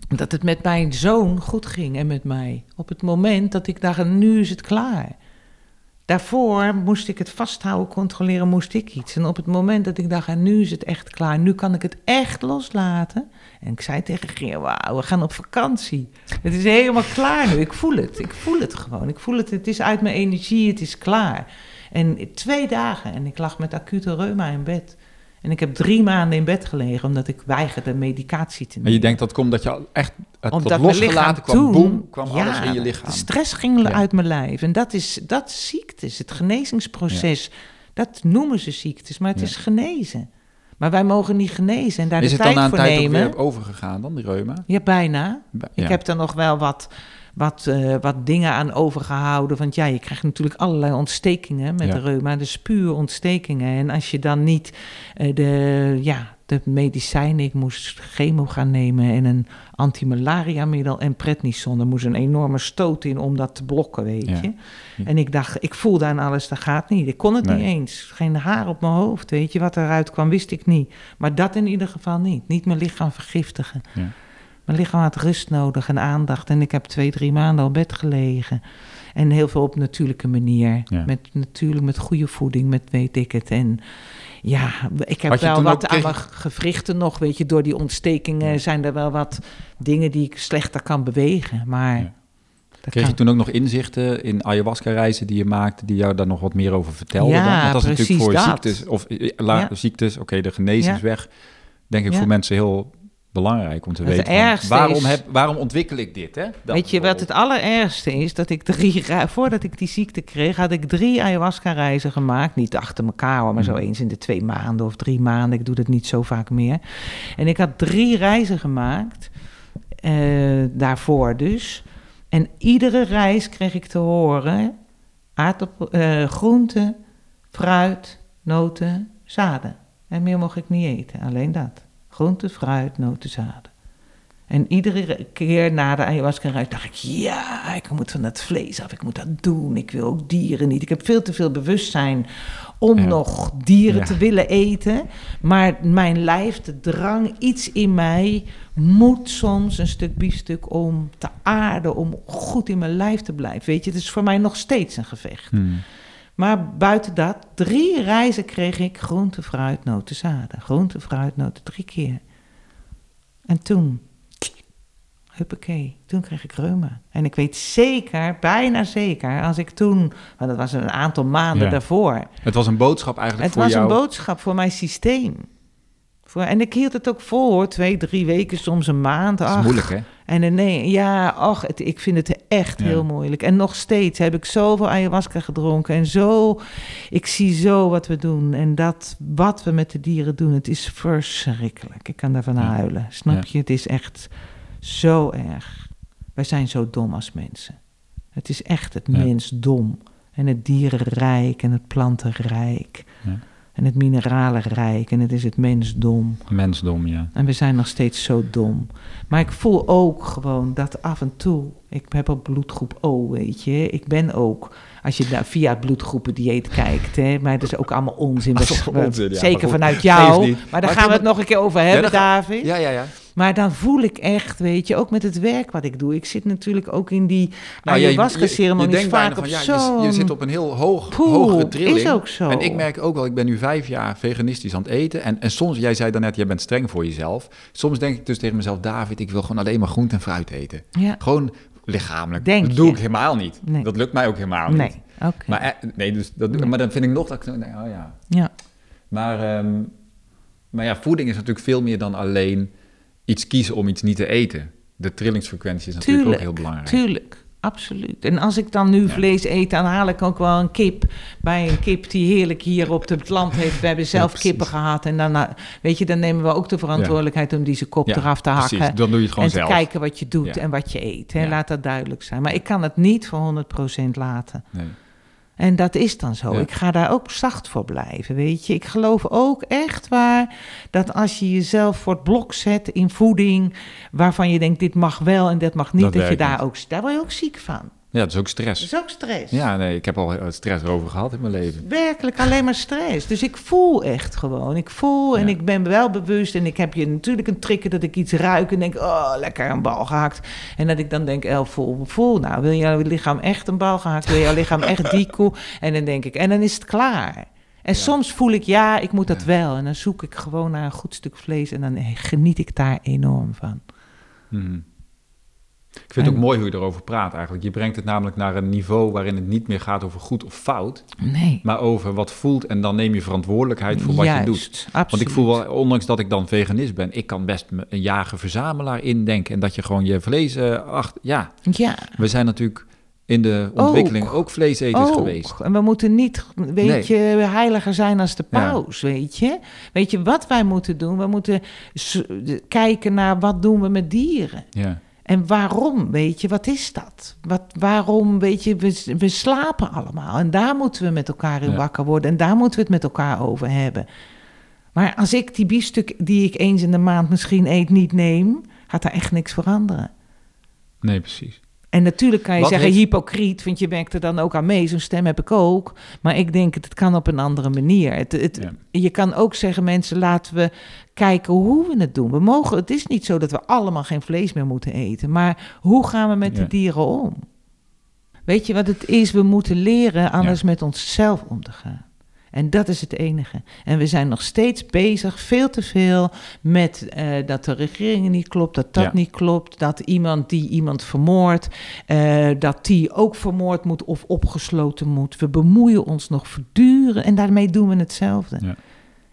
A: dat het met mijn zoon goed ging en met mij. Op het moment dat ik dacht, nu is het klaar. Daarvoor moest ik het vasthouden, controleren, moest ik iets. En op het moment dat ik dacht, nu is het echt klaar, nu kan ik het echt loslaten. En ik zei tegen Geer, wauw, we gaan op vakantie. Het is helemaal klaar nu, ik voel het, ik voel het gewoon. Ik voel het, het is uit mijn energie, het is klaar. En twee dagen en ik lag met acute reuma in bed. En ik heb drie maanden in bed gelegen omdat ik weigerde medicatie te nemen.
B: Maar je denkt dat komt dat je echt het
A: Omdat
B: losgelaten kwam,
A: toen-
B: boem, kwam
A: ja,
B: alles in je lichaam.
A: De stress ging
B: Ja.
A: uit mijn lijf. En dat is, dat is ziektes, het genezingsproces. Dat noemen ze ziektes, maar het is genezen. Maar wij mogen niet genezen en daar
B: Is
A: de
B: het dan
A: tijd
B: na een
A: voor
B: tijd ook
A: nemen.
B: weer overgegaan dan, die reuma?
A: Ja, bijna. Ik heb er nog wel wat, wat, eh, wat dingen aan overgehouden. Want ja, je krijgt natuurlijk allerlei ontstekingen met
B: Ja.
A: de reuma. Dus puur ontstekingen. En als je dan niet eh, de, ja, de medicijnen... Ik moest chemo gaan nemen en een antimalaria-middel en prednison. Er moest een enorme stoot in om dat te blokken, weet
B: Ja.
A: je. En ik dacht, ik voelde aan alles, dat gaat niet. Ik kon het
B: Nee.
A: niet eens. Geen haar op mijn hoofd, weet je. Wat eruit kwam, wist ik niet. Maar dat in ieder geval niet. Niet mijn lichaam vergiftigen.
B: Ja.
A: Mijn lichaam had rust nodig en aandacht. En ik heb twee, drie maanden op bed gelegen. En heel veel op natuurlijke manier.
B: Ja.
A: Met natuurlijk met goede voeding, met weet ik het. En ja, ik heb wel wat aan mijn gewrichten nog. Weet je, door die ontstekingen
B: Ja.
A: zijn er wel wat dingen die ik slechter kan bewegen. Maar
B: Ja. Kreeg je toen ook nog inzichten in ayahuasca-reizen die je maakte, die jou daar nog wat meer over vertelden?
A: Ja,
B: dan? Want dat is natuurlijk voor
A: dat.
B: ziektes, of eh, la-
A: Ja.
B: ziektes, oké, de genezingsweg, denk ik voor mensen heel belangrijk om te
A: Het
B: weten. van, waarom,
A: is-
B: heb, waarom ontwikkel ik dit? Hè? Dat
A: Weet je wat het allerergste is? Dat ik drie, voordat ik die ziekte kreeg, had ik drie ayahuasca-reizen gemaakt. Niet achter elkaar hoor, maar zo
B: Mm.
A: eens in de twee maanden of drie maanden. Ik doe dat niet zo vaak meer. En ik had drie reizen gemaakt, eh, daarvoor dus. En iedere reis kreeg ik te horen: aardappel, eh, groenten, fruit, noten, zaden. En meer mocht ik niet eten, alleen dat. Groente, fruit, noten, zaden. En iedere keer na de ayahuasca-reis dacht ik, ja, ik moet van dat vlees af, ik moet dat doen. Ik wil ook dieren niet. Ik heb veel te veel bewustzijn om
B: Ja.
A: nog dieren
B: Ja.
A: te willen eten. Maar mijn lijf, de drang, iets in mij moet soms een stuk biefstuk om te aarden, om goed in mijn lijf te blijven. Weet je, het is voor mij nog steeds een gevecht.
B: Hmm.
A: Maar buiten dat, drie reizen kreeg ik groente, fruit, noten, zaden. Groente, fruit, noten, drie keer. En toen huppakee, toen kreeg ik reuma. En ik weet zeker, bijna zeker, als ik toen, want dat was een aantal maanden
B: Ja.
A: daarvoor.
B: Het was een boodschap eigenlijk
A: Het
B: voor
A: was
B: jou.
A: een boodschap voor mijn systeem. Voor, en ik hield het ook vol hoor, twee, drie weken, soms een maand.
B: Dat is
A: ach.
B: moeilijk, hè?
A: En dan nee, ja, ach, het, ik vind het echt
B: Ja.
A: heel moeilijk. En nog steeds heb ik zoveel ayahuasca gedronken en zo, ik zie zo wat we doen. En dat wat we met de dieren doen, het is verschrikkelijk. Ik kan daarvan
B: Ja.
A: huilen, snap
B: Ja.
A: je? Het is echt zo erg. Wij zijn zo dom als mensen. Het is echt het
B: Ja.
A: mens dom. En het dierenrijk en het plantenrijk.
B: Ja.
A: En het mineralenrijk. En het is het mensdom.
B: Mensdom, ja.
A: En we zijn nog steeds zo dom. Maar ik voel ook gewoon dat af en toe. Ik heb ook bloedgroep O, weet je. Ik ben ook. Als je daar via het bloedgroependieet kijkt, hè. Maar dat is ook allemaal onzin.
B: Dat is
A: We-
B: allemaal onzin, ja,
A: Zeker vanuit jou. Maar daar
B: Maar
A: gaan we het nog een keer over hebben, David.
B: Ja, ja, ja.
A: Maar dan voel ik echt, weet je, ook met het werk wat ik doe. Ik zit natuurlijk ook in die
B: Nou, je-
A: ayahuasca-ceremonies
B: denkt
A: vaak op
B: ja, je, zit op een heel hoog, hogere trilling.
A: Is ook zo.
B: En ik merk ook wel, ik ben nu vijf jaar veganistisch aan het eten. En, en soms, jij zei daarnet, jij bent streng voor jezelf. Soms denk ik dus tegen mezelf, David, ik wil gewoon alleen maar groente en fruit eten.
A: Ja,
B: Gewoon lichamelijk.
A: Denk
B: dat doe
A: je?
B: ik helemaal niet.
A: Nee.
B: Dat lukt mij ook helemaal niet.
A: nee, oké.
B: Maar, eh, nee, dus dat,
A: Nee.
B: maar dan vind ik nog dat ik denk, oh ja.
A: Ja,
B: Maar, ehm, maar ja, voeding is natuurlijk veel meer dan alleen iets kiezen om iets niet te eten. De trillingsfrequentie is natuurlijk
A: Tuurlijk,
B: ook heel belangrijk.
A: tuurlijk. Absoluut. En als ik dan nu
B: Ja.
A: vlees eet, dan haal ik ook wel een kip bij een kip die heerlijk hier op het land heeft. We hebben zelf kippen gehad. En dan, eh, weet je, dan nemen we ook de verantwoordelijkheid om deze kop
B: Ja,
A: eraf te hakken.
B: Precies, dan doe je het gewoon
A: en
B: zelf.
A: kijken wat je doet en wat je eet. Hè.
B: Ja.
A: Laat dat duidelijk zijn. Maar ik kan het niet voor 100% laten.
B: Nee.
A: En dat is dan zo.
B: Ja.
A: Ik ga daar ook zacht voor blijven, weet je. Ik geloof ook echt waar dat als je jezelf voor het blok zet in voeding... waarvan je denkt, dit mag wel en dit mag niet...
B: Dat
A: dat, je daar
B: niet.
A: ook... Daar word je ook ziek van.
B: Ja, dat is ook
A: Dat
B: stress.
A: is ook stress.
B: Ja, nee, ik heb al eh, stress erover gehad in mijn leven.
A: Werkelijk alleen maar stress. Dus ik voel echt gewoon. Ik voel en
B: Ja.
A: ik ben wel bewust. En ik heb je natuurlijk een trigger dat ik iets ruik en denk, oh, lekker een bal gehakt. En dat ik dan denk, El, voel, voel nou, wil jouw lichaam echt een bal gehakt? Wil jouw lichaam echt die koe? En dan denk ik, en dan is het klaar. En
B: Ja.
A: soms voel ik, ja, ik moet dat
B: Ja.
A: wel. En dan zoek ik gewoon naar een goed stuk vlees en dan geniet ik daar enorm van.
B: Mhm. Ik vind het ook mooi hoe je erover praat eigenlijk. Je brengt het namelijk naar een niveau waarin het niet meer gaat over goed of fout,
A: Nee.
B: maar over wat voelt en dan neem je verantwoordelijkheid voor wat je doet.
A: Absoluut.
B: Want ik voel wel, ondanks dat ik dan veganist ben, ik kan best een jager-verzamelaar indenken en dat je gewoon je vlees eh, acht. Ja,
A: Ja.
B: we zijn natuurlijk in de ontwikkeling ook, vleeseters
A: Ook.
B: geweest.
A: En we moeten niet, weet
B: Nee.
A: je, heiliger zijn als de
B: Ja.
A: paus, weet je. Weet je wat wij moeten doen? We moeten kijken naar wat doen we met dieren.
B: Ja,
A: En waarom, weet je, wat is dat? Wat, waarom, weet je, we, we slapen allemaal. En daar moeten we met elkaar in
B: Ja.
A: wakker worden. En daar moeten we het met elkaar over hebben. Maar als ik die biefstuk die ik eens in de maand misschien eet niet neem... gaat daar echt niks veranderen.
B: nee, precies.
A: En natuurlijk kan je
B: Wat
A: zeggen
B: heeft-
A: hypocriet, want je werkt er dan ook aan mee. Zo'n stem heb ik ook. Maar ik denk, het kan op een andere manier. Het, het,
B: Ja.
A: Je kan ook zeggen, mensen, laten we kijken hoe we het doen. We mogen, het is niet zo dat we allemaal geen vlees meer moeten eten. Maar hoe gaan we met
B: Ja.
A: de dieren om? Weet je wat het is? We moeten leren anders met onszelf om te gaan. En dat is het enige. En we zijn nog steeds bezig, veel te veel, met eh, dat de regering niet klopt, dat dat
B: Ja.
A: niet klopt, dat iemand die iemand vermoordt, eh, dat die ook vermoord moet of opgesloten moet. We bemoeien ons nog voortdurend en daarmee doen we hetzelfde.
B: Ja.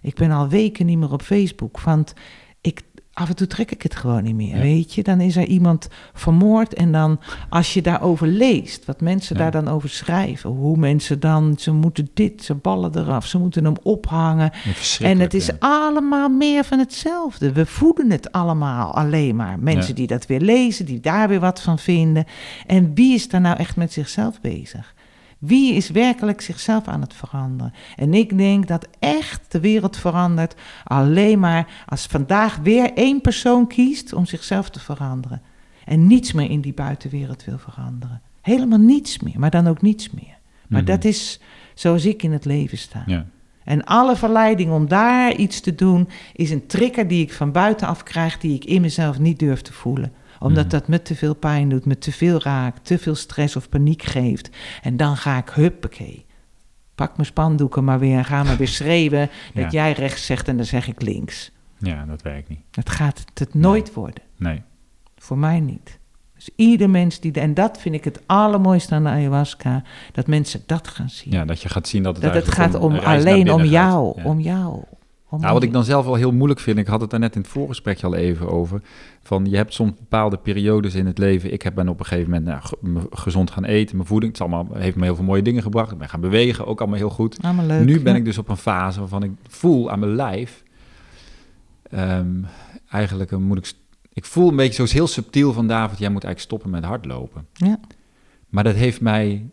A: Ik ben al weken niet meer op Facebook, want ik, af en toe trek ik het gewoon niet meer,
B: Ja.
A: weet je. Dan is er iemand vermoord en dan, als je daarover leest, wat mensen
B: Ja.
A: daar dan over schrijven, hoe mensen dan, ze moeten dit, ze ballen eraf, ze moeten hem ophangen. En het is
B: ja.
A: allemaal meer van hetzelfde. We voeden het allemaal alleen maar. Mensen die dat weer lezen, die daar weer wat van vinden. En wie is daar nou echt met zichzelf bezig? Wie is werkelijk zichzelf aan het veranderen? En ik denk dat echt de wereld verandert alleen maar als vandaag weer één persoon kiest om zichzelf te veranderen. En niets meer in die buitenwereld wil veranderen. Helemaal niets meer, maar dan ook niets meer. Maar
B: Mhm.
A: dat is zoals ik in het leven sta.
B: Ja.
A: En alle verleiding om daar iets te doen, is een trigger die ik van buitenaf krijg, die ik in mezelf niet durf te voelen. Omdat
B: Mhm.
A: dat me te veel pijn doet, me te veel raakt, te veel stress of paniek geeft. En dan ga ik, huppakee, pak mijn spandoeken maar weer en ga maar weer schreeuwen dat jij rechts zegt en dan zeg ik links.
B: ja, dat werkt niet.
A: Dat gaat het, nooit worden.
B: Nee.
A: Voor mij niet. Dus ieder mens die... En dat vind ik het allermooiste aan de ayahuasca. Dat mensen dat gaan zien.
B: Ja, dat je gaat zien dat het
A: dat het gaat om alleen om jou.
B: Ja.
A: Om jou. Om
B: Nou, wat ik dan zelf wel heel moeilijk vind, ik had het daar net in het voorgesprekje al even over, van je hebt soms bepaalde periodes in het leven. Ik heb ben op een gegeven moment nou, gezond gaan eten, mijn voeding, het allemaal, heeft me heel veel mooie dingen gebracht. Ik ben gaan bewegen, ook allemaal heel goed.
A: Allemaal leuk.
B: nu ben
A: ja.
B: ik dus op een fase waarvan ik voel aan mijn lijf, ehm, eigenlijk moet ik, ik voel een beetje zo heel subtiel van David, jij moet eigenlijk stoppen met hardlopen.
A: Ja.
B: Maar dat heeft mij.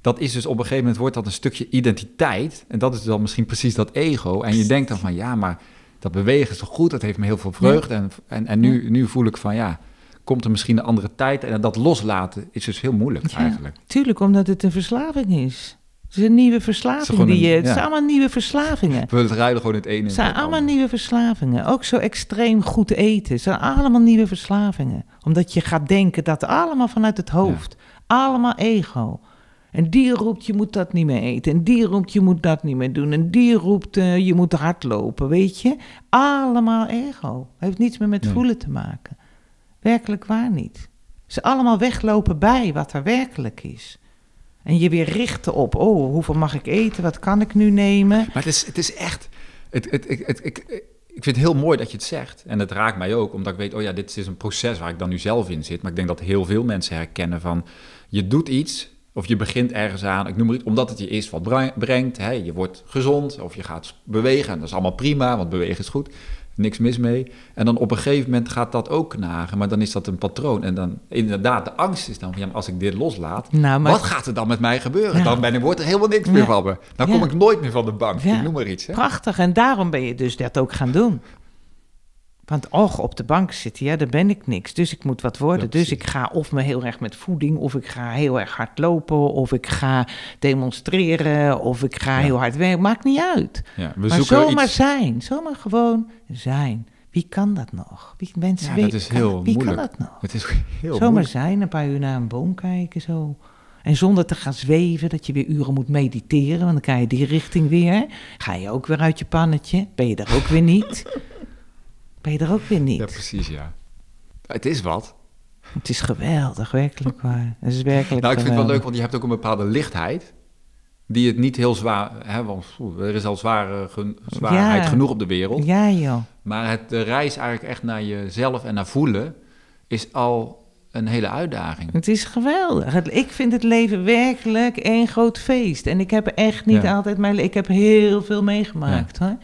B: Dat is dus op een gegeven moment wordt dat een stukje identiteit. En dat is dan misschien precies dat ego. En je denkt dan van ja, maar dat bewegen is toch goed? Dat heeft me heel veel vreugde. En, en, en nu, nu voel ik van ja, komt er misschien een andere tijd? En dat loslaten is dus heel moeilijk
A: Ja.
B: eigenlijk.
A: Tuurlijk, omdat het een verslaving is. Het is een nieuwe verslaving. die je, het
B: ja.
A: zijn allemaal nieuwe verslavingen.
B: We het rijden gewoon het ene.
A: Het zijn allemaal
B: andere.
A: nieuwe verslavingen. Ook zo extreem goed eten. Het zijn allemaal nieuwe verslavingen. Omdat je gaat denken dat allemaal vanuit het hoofd. Allemaal ego. En die roept je moet dat niet meer eten. En die roept je moet dat niet meer doen. En die roept eh, je moet hardlopen. Weet je? Allemaal ego. Heeft niets meer met
B: Nee.
A: voelen te maken. Werkelijk waar niet. Ze allemaal weglopen bij wat er werkelijk is. En je weer richten op, oh, hoeveel mag ik eten? Wat kan ik nu nemen?
B: Maar het is, het is echt. Het, het, het, het- ik, ik vind het heel mooi dat je het zegt. En het raakt mij ook, omdat ik weet, oh ja, dit is een proces waar ik dan nu zelf in zit. Maar ik denk dat heel veel mensen herkennen van, je doet iets of je begint ergens aan, ik noem maar iets, omdat het je eerst wat brengt. Hè? Je wordt gezond of je gaat bewegen en dat is allemaal prima, want bewegen is goed. Niks mis mee. En dan op een gegeven moment gaat dat ook knagen, maar dan is dat een patroon. En dan inderdaad, de angst is dan van, ja, maar als ik dit loslaat,
A: Nou, maar
B: wat gaat er dan met mij gebeuren?
A: Ja.
B: Dan ben ik, wordt er helemaal niks meer van me. Dan
A: Ja.
B: kom ik nooit meer van de bank. Ik noem maar iets. Hè?
A: Prachtig, en daarom ben je dus dat ook gaan doen. Want och, op de bank zitten, ja, daar ben ik niks. Dus ik moet wat worden.
B: Ja,
A: dus ik ga of me heel erg met voeding, of ik ga heel erg hard lopen, of ik ga demonstreren, of ik ga
B: Ja.
A: heel hard werken. Maakt niet uit.
B: Ja, we
A: maar zomaar
B: iets.
A: zijn, zomaar gewoon zijn. Wie kan dat nog? Wie, mensen
B: Ja,
A: weten,
B: dat is
A: kan-
B: heel
A: wie
B: moeilijk.
A: kan dat nog?
B: Het is heel
A: Zomaar
B: moeilijk.
A: zijn, een paar uur naar een boom kijken zo. En zonder te gaan zweven, dat je weer uren moet mediteren, want dan ga je die richting weer. Ga je ook weer uit je pannetje. Ben je er ook weer niet? Ben je er ook weer niet?
B: Ja, precies, ja. Het is wat.
A: Het is geweldig, werkelijk waar. Het is werkelijk
B: Nou, ik vind het wel leuk, want je hebt ook een bepaalde lichtheid. Die het niet heel zwaar... Hè, want er is al zware, gen- zwaarheid
A: Ja.
B: genoeg op de wereld.
A: Ja, joh.
B: Maar het, de reis eigenlijk echt naar jezelf en naar voelen... is al een hele uitdaging.
A: Het is geweldig. Ik vind het leven werkelijk één groot feest. En ik heb echt niet
B: Ja.
A: altijd mijn... Ik heb heel veel meegemaakt, hoor.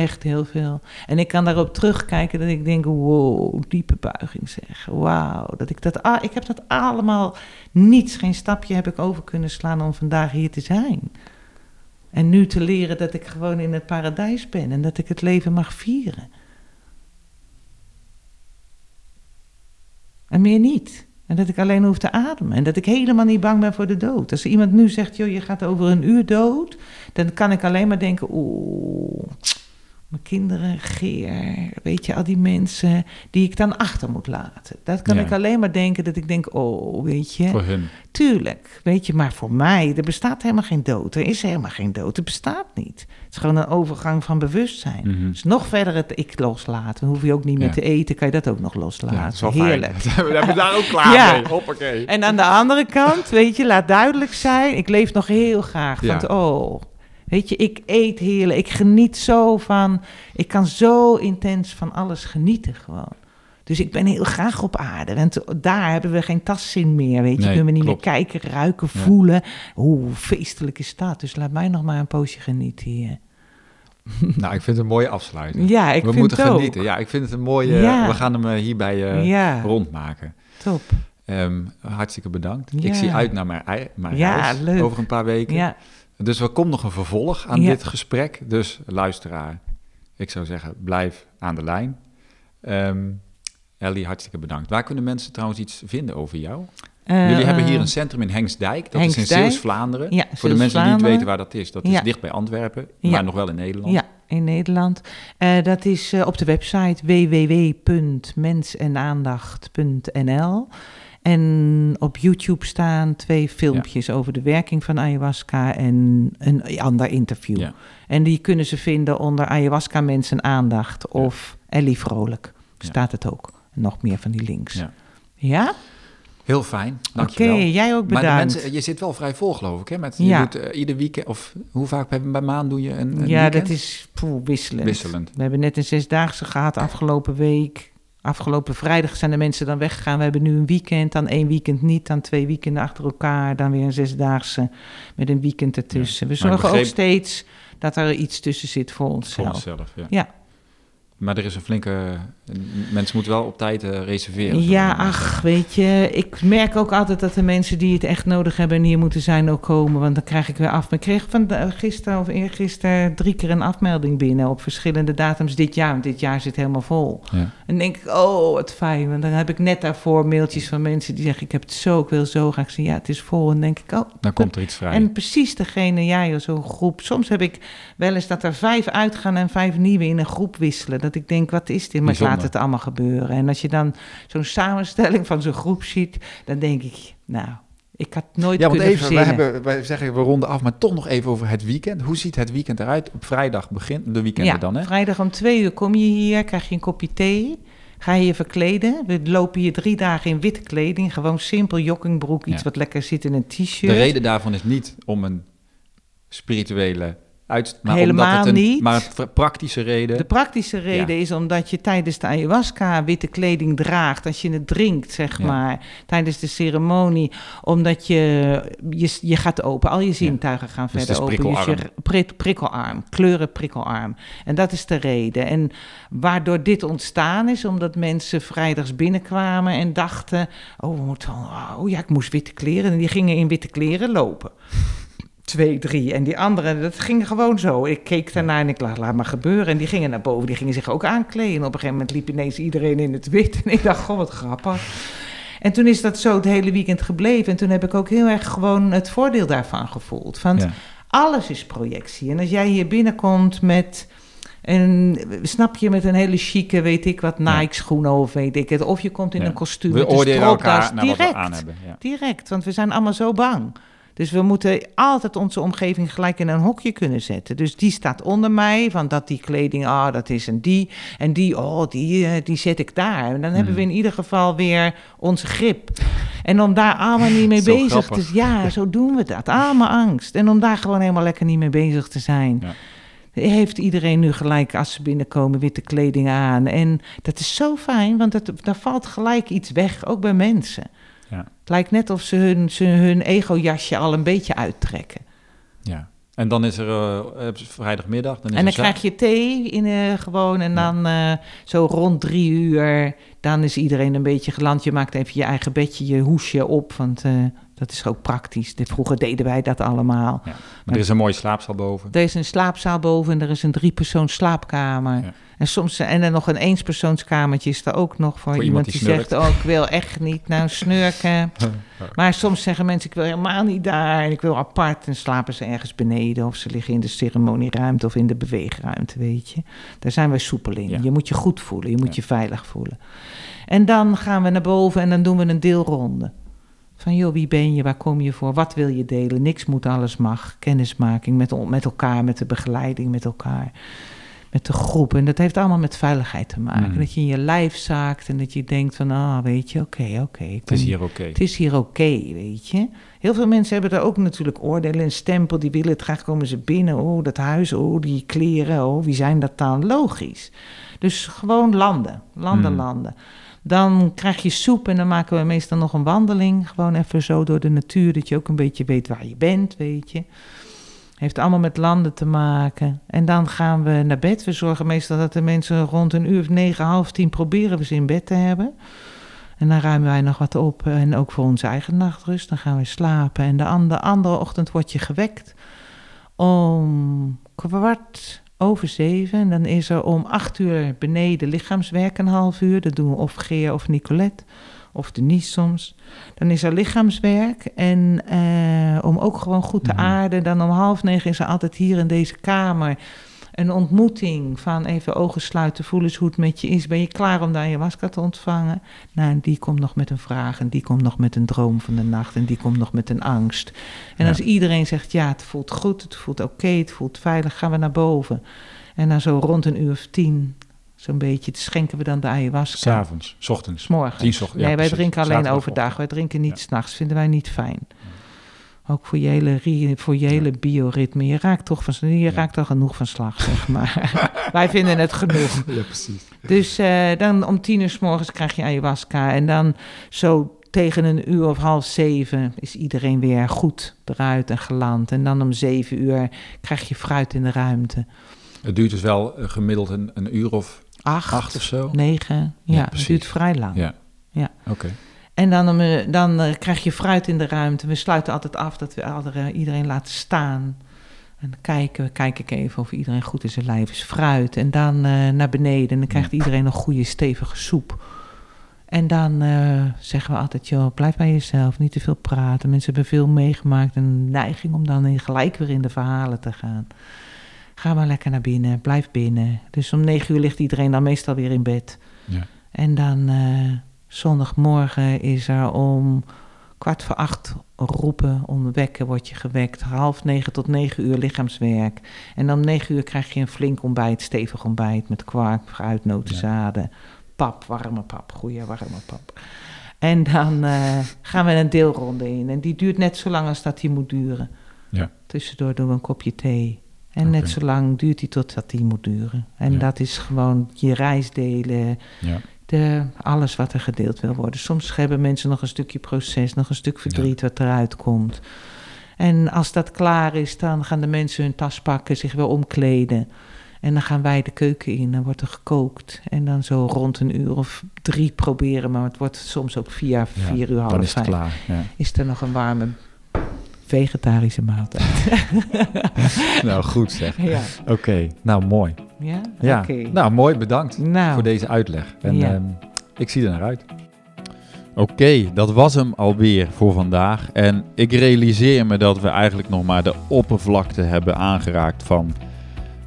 A: Echt heel veel. En ik kan daarop terugkijken dat ik denk, wow, diepe buiging zeg. Wauw, dat ik dat... ah, ik heb dat allemaal... Niets, geen stapje heb ik over kunnen slaan om vandaag hier te zijn. En nu te leren dat ik gewoon in het paradijs ben. En dat ik het leven mag vieren. En meer niet. En dat ik alleen hoef te ademen. En dat ik helemaal niet bang ben voor de dood. Als iemand nu zegt, joh, je gaat over een uur dood. Dan kan ik alleen maar denken, oeh, mijn kinderen, Geer. Weet je, al die mensen die ik dan achter moet laten. Dat kan
B: Ja.
A: ik alleen maar denken dat ik denk, oh, weet je.
B: Voor hun.
A: Tuurlijk, weet je, maar voor mij, er bestaat helemaal geen dood. Er is helemaal geen dood, het bestaat niet. Het is gewoon een overgang van bewustzijn.
B: Mhm.
A: Dus nog verder het ik loslaten. Dan hoef je ook niet meer
B: Ja.
A: te eten, kan je dat ook nog loslaten.
B: Ja.
A: Heerlijk.
B: Dan hebben daar ook klaar
A: Ja.
B: mee. Hoppakee.
A: En aan de andere kant, weet je, laat duidelijk zijn, ik leef nog heel graag. Want oh, weet je, ik eet heerlijk, ik geniet zo van, ik kan zo intens van alles genieten gewoon. Dus ik ben heel graag op aarde. Want daar hebben we geen tastzin meer. Weet je,
B: Nee,
A: kunnen we niet
B: klopt.
A: meer kijken, ruiken,
B: Ja.
A: voelen. Hoe feestelijk is dat? Dus laat mij nog maar een poosje genieten hier.
B: Nou, ik vind het een mooie afsluiting.
A: Ja, ik
B: we
A: vind
B: moeten
A: het ook.
B: genieten. Ja, ik vind het een mooie...
A: Ja.
B: We gaan hem eh, hierbij eh,
A: Ja.
B: rondmaken.
A: Top.
B: Ehm, hartstikke bedankt. Ik zie uit naar mijn,
A: Ja,
B: reis
A: leuk.
B: over een paar weken.
A: Ja,
B: Dus er komt nog een vervolg aan
A: Ja.
B: dit gesprek. Dus luisteraar, ik zou zeggen, blijf aan de lijn. Ehm Ellie, hartstikke bedankt. Waar kunnen mensen trouwens iets vinden over jou? Jullie
A: Eh,
B: hebben hier een centrum in Hengsdijk. Dat is in. Zeeuws-Vlaanderen.
A: Ja,
B: Voor de mensen die niet weten waar dat is. Dat is
A: Ja.
B: dicht bij Antwerpen,
A: Ja.
B: maar nog wel in Nederland.
A: Ja, in Nederland. Eh, dat is eh, op de website www.mensenaandacht.nl. En op YouTube staan twee filmpjes over de werking van ayahuasca en een ander interview.
B: Ja.
A: En die kunnen ze vinden onder ayahuasca mensen aandacht of Ellie Vrolijk. Staat het ook. Nog meer van die links.
B: Ja.
A: Ja?
B: Heel fijn,
A: Oké,
B: dankjewel.
A: jij ook
B: Maar de
A: bedankt.
B: mensen, je zit wel vrij vol, geloof ik. Hè? Met, je
A: Ja.
B: doet eh, ieder weekend, of hoe vaak per, per maand doe je een, een
A: ja,
B: weekend?
A: dat is poeh, wisselend.
B: Wisselend.
A: We hebben net een zesdaagse gehad afgelopen week. Afgelopen vrijdag zijn de mensen dan weggegaan. We hebben nu een weekend, dan één weekend niet, dan twee weekenden achter elkaar. Dan weer een zesdaagse met een weekend ertussen. We zorgen ook
B: begreep-
A: steeds dat er iets tussen zit voor
B: Voor
A: onszelf.
B: onszelf, ja.
A: Ja.
B: Maar er is een flinke... Mensen moeten wel op tijd eh, reserveren.
A: Ja, ach, weet je, ik merk ook altijd dat de mensen die het echt nodig hebben en hier moeten zijn ook komen, want dan krijg ik weer af. Maar ik kreeg van de- gisteren of eergisteren drie keer een afmelding binnen op verschillende datums dit jaar, want dit jaar zit helemaal vol.
B: Ja.
A: En dan denk ik, oh, wat fijn, want dan heb ik net daarvoor mailtjes van mensen die zeggen, ik heb het zo, ik wil zo graag zeggen, ja, het is vol. En dan denk ik, oh,
B: Dan komt er iets vrij.
A: en precies degene, ja, zo'n groep. Soms heb ik wel eens dat er vijf uitgaan en vijf nieuwe in een groep wisselen. Dat ik denk, wat is dit? Maar ik laat het allemaal gebeuren. En als je dan zo'n samenstelling van zo'n groep ziet, dan denk ik, nou, ik had nooit
B: Ja, want
A: kunnen
B: even, wij,
A: verzinnen.
B: hebben, wij zeggen we ronden af, maar toch nog even over het weekend. Hoe ziet het weekend eruit? Op vrijdag begint de weekenden
A: ja,
B: dan, hè?
A: vrijdag om twee uur kom je hier, krijg je een kopje thee. Ga je je verkleden. We lopen hier drie dagen in witte kleding. Gewoon simpel joggingbroek, iets
B: Ja.
A: wat lekker zit in een t-shirt.
B: De reden daarvan is niet om een spirituele uit, maar
A: Helemaal
B: omdat het een,
A: niet.
B: maar een pra- praktische reden.
A: De praktische reden is omdat je tijdens de ayahuasca witte kleding draagt, als je het drinkt, zeg
B: Ja.
A: maar, tijdens de ceremonie, omdat je, je, je gaat open, al je zintuigen gaan
B: Dus
A: verder open.
B: prikkelarm.
A: je prik- prikkelarm, kleuren prikkelarm. En dat is de reden. En waardoor dit ontstaan is, omdat mensen vrijdags binnenkwamen en dachten, oh, we moeten, oh ja, ik moest witte kleren. En die gingen in witte kleren lopen twee, drie. En die anderen, dat ging gewoon zo. Ik keek daarnaar en ik laat, laat maar gebeuren. En die gingen naar boven, die gingen zich ook aankleden. En op een gegeven moment liep ineens iedereen in het wit. En ik dacht, goh, wat grappig. En toen is dat zo het hele weekend gebleven. En toen heb ik ook heel erg gewoon het voordeel daarvan gevoeld. Van
B: Ja.
A: alles is projectie. En als jij hier binnenkomt met... En snap je, met een hele chique, weet ik wat. Nike schoenen of weet ik het. Of je komt in
B: Ja.
A: een kostuum
B: we
A: met een
B: oordelen elkaar naar wat
A: direct.
B: aan hebben. Ja.
A: Direct, want we zijn allemaal zo bang. Dus we moeten altijd onze omgeving gelijk in een hokje kunnen zetten. Dus die staat onder mij, van dat die kleding, ah, dat is een die. En die, oh, die, eh, die zet ik daar. En dan hebben we
B: Hmm.
A: in ieder geval weer onze grip. En om daar allemaal niet mee bezig
B: grappig.
A: te Ja, zo doen we dat. Allemaal angst. En om daar gewoon helemaal lekker niet mee bezig te zijn.
B: Ja.
A: Heeft iedereen nu gelijk als ze binnenkomen witte kleding aan. En dat is zo fijn, want dat, daar valt gelijk iets weg, ook bij mensen.
B: Ja.
A: Het lijkt net of ze hun, ze hun ego-jasje al een beetje uittrekken.
B: Ja. En dan is er eh, vrijdagmiddag. Dan is
A: en dan krijg je thee in, eh, gewoon en dan eh, zo rond drie uur, dan is iedereen een beetje geland. Je maakt even je eigen bedje, je hoesje op, want dat is ook praktisch. Dit, vroeger deden wij dat allemaal.
B: Ja. Maar er is een mooie slaapzaal boven.
A: Er is een slaapzaal boven en er is een driepersoons slaapkamer.
B: Ja.
A: En soms en dan nog een eenspersoonskamertje is er ook nog voor,
B: Voor
A: iemand, die,
B: die
A: zegt: Oh, ik wil echt niet nou snurken. maar soms zeggen mensen: Ik wil helemaal niet daar en ik wil apart. En slapen ze ergens beneden of ze liggen in de ceremonieruimte of in de beweegruimte, weet je. Daar zijn wij soepel in.
B: Ja.
A: Je moet je goed voelen, je moet
B: Ja.
A: je veilig voelen. En dan gaan we naar boven en dan doen we een deelronde. Van joh, wie ben je, waar kom je voor, wat wil je delen? Niks moet, alles mag. Kennismaking met, met elkaar, met de begeleiding met elkaar, met de groep. En dat heeft allemaal met veiligheid te maken.
B: Mm.
A: Dat je in je lijf zaakt en dat je denkt van, ah, weet je, oké, oké.
B: Het is hier oké.
A: het is hier oké, weet je. Heel veel mensen hebben daar ook natuurlijk oordelen en stempel. Die willen het graag komen ze binnen. Oh, dat huis, oh, die kleren, oh, wie zijn dat dan? Logisch. Dus gewoon landen, landen,
B: Hmm.
A: landen. Dan krijg je soep en dan maken we meestal nog een wandeling. Gewoon even zo door de natuur, dat je ook een beetje weet waar je bent, weet je. Heeft allemaal met landen te maken. En dan gaan we naar bed. We zorgen meestal dat de mensen rond een uur of negen, half tien proberen we ze in bed te hebben. En dan ruimen wij nog wat op. En ook voor onze eigen nachtrust. Dan gaan we slapen. En de andere, andere ochtend word je gewekt om kwart over zeven. En dan is er om acht uur beneden lichaamswerk een half uur. Dat doen we of Geer of Nicolette. Of Denise soms. Dan is er lichaamswerk. En eh, om ook gewoon goed te
B: Mhm.
A: aarden. Dan om half negen is er altijd hier in deze kamer een ontmoeting van even ogen sluiten, voel eens hoe het met je is. Ben je klaar om de ayahuasca te ontvangen? Nou, en die komt nog met een vraag en die komt nog met een droom van de nacht en die komt nog met een angst. En
B: Ja.
A: als iedereen zegt, ja, het voelt goed, het voelt oké, het voelt veilig, gaan we naar boven. En dan zo rond een uur of tien Zo'n beetje. Dat schenken we dan de ayahuasca.
B: S'avonds, 's ochtends.
A: 's morgens.
B: Tien ja,
A: nee, wij
B: precies.
A: drinken alleen
B: Zaterdag
A: overdag. Wij drinken niet
B: Ja.
A: 's s'nachts. Vinden wij niet fijn. Ook voor je hele, voor je hele bioritme. Je raakt toch van, je raakt al genoeg van slag, zeg maar. wij vinden het genoeg.
B: Ja, precies.
A: Dus eh, dan om tien uur s morgens krijg je ayahuasca. En dan zo tegen een uur of half zeven is iedereen weer goed eruit en geland. En dan om zeven uur krijg je fruit in de ruimte.
B: Het duurt dus wel eh, gemiddeld een, een uur of
A: Acht,
B: acht of zo?
A: negen.
B: Ja,
A: Ja, het duurt vrij lang.
B: Ja.
A: Ja.
B: Oké.
A: En dan, eh, dan eh, krijg je fruit in de ruimte. We sluiten altijd af dat we alle- iedereen laten staan. En dan kijken, kijk ik even of iedereen goed in zijn lijf is. Fruit. En dan eh, naar beneden. En dan krijgt iedereen een goede stevige soep. En dan eh, zeggen we altijd, joh, blijf bij jezelf. Niet te veel praten. Mensen hebben veel meegemaakt. Een neiging om dan in- gelijk weer in de verhalen te gaan. Ga maar lekker naar binnen. Blijf binnen. Dus om negen uur ligt iedereen dan meestal weer in bed.
B: Ja.
A: En dan eh, zondagmorgen is er om kwart voor acht roepen, om wekken word je gewekt. Half negen tot negen uur lichaamswerk. En dan om negen uur krijg je een flink ontbijt, stevig ontbijt met kwark, fruit, noten,
B: Ja.
A: zaden. Pap, warme pap, goede warme pap. En dan eh, gaan we een deelronde in. En die duurt net zo lang als dat die moet duren.
B: Ja.
A: Tussendoor doen we een kopje thee. En net zo lang duurt die totdat die moet duren. En
B: Ja.
A: dat is gewoon je reis delen,
B: Ja.
A: de, alles wat er gedeeld wil worden. Soms hebben mensen nog een stukje proces, nog een stuk verdriet wat eruit komt. En als dat klaar is, dan gaan de mensen hun tas pakken, zich weer omkleden. En dan gaan wij de keuken in, dan wordt er gekookt. En dan zo rond een uur of drie proberen, maar het wordt soms ook vier,
B: Ja,
A: vier uur, half
B: is
A: vijf.
B: klaar.
A: Is er nog een warme vegetarische maaltijd?
B: nou, goed zeg.
A: ja.
B: Oké, nou mooi.
A: Ja?
B: Ja,
A: Oké.
B: nou mooi, bedankt
A: Nou,
B: voor deze uitleg. En
A: Ja.
B: ehm, ik zie er naar uit. Oké, dat was hem alweer voor vandaag. En ik realiseer me dat we eigenlijk nog maar de oppervlakte hebben aangeraakt van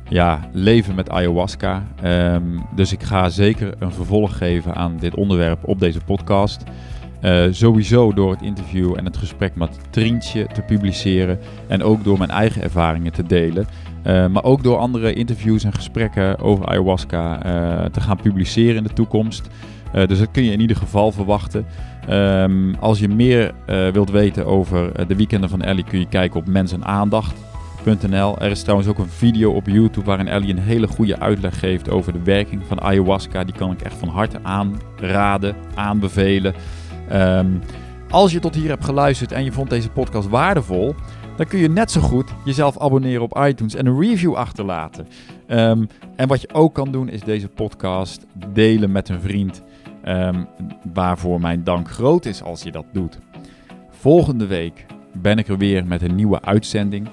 B: ja, leven met ayahuasca. Ehm, dus ik ga zeker een vervolg geven aan dit onderwerp op deze podcast. Eh, sowieso door het interview en het gesprek met Trientje te publiceren. En ook door mijn eigen ervaringen te delen. Eh, maar ook door andere interviews en gesprekken over ayahuasca eh, te gaan publiceren in de toekomst. Dus dat kun je in ieder geval verwachten. Ehm, als je meer wilt weten over de weekenden van Ellie, kun je kijken op mensenaandacht.nl. Er is trouwens ook een video op YouTube waarin Ellie een hele goede uitleg geeft over de werking van ayahuasca. Die kan ik echt van harte aanraden, aanbevelen. Ehm, als je tot hier hebt geluisterd en je vond deze podcast waardevol, dan kun je net zo goed jezelf abonneren op iTunes en een review achterlaten. Ehm, en wat je ook kan doen, is deze podcast delen met een vriend. ehm, waarvoor mijn dank groot is als je dat doet. Volgende week ben ik er weer met een nieuwe uitzending.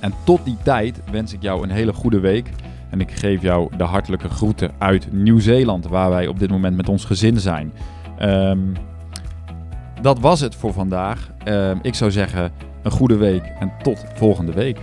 B: En tot die tijd wens ik jou een hele goede week. En ik geef jou de hartelijke groeten uit Nieuw-Zeeland, waar wij op dit moment met ons gezin zijn. Dat was het voor vandaag. Ehm, ik zou zeggen, een goede week en tot volgende week.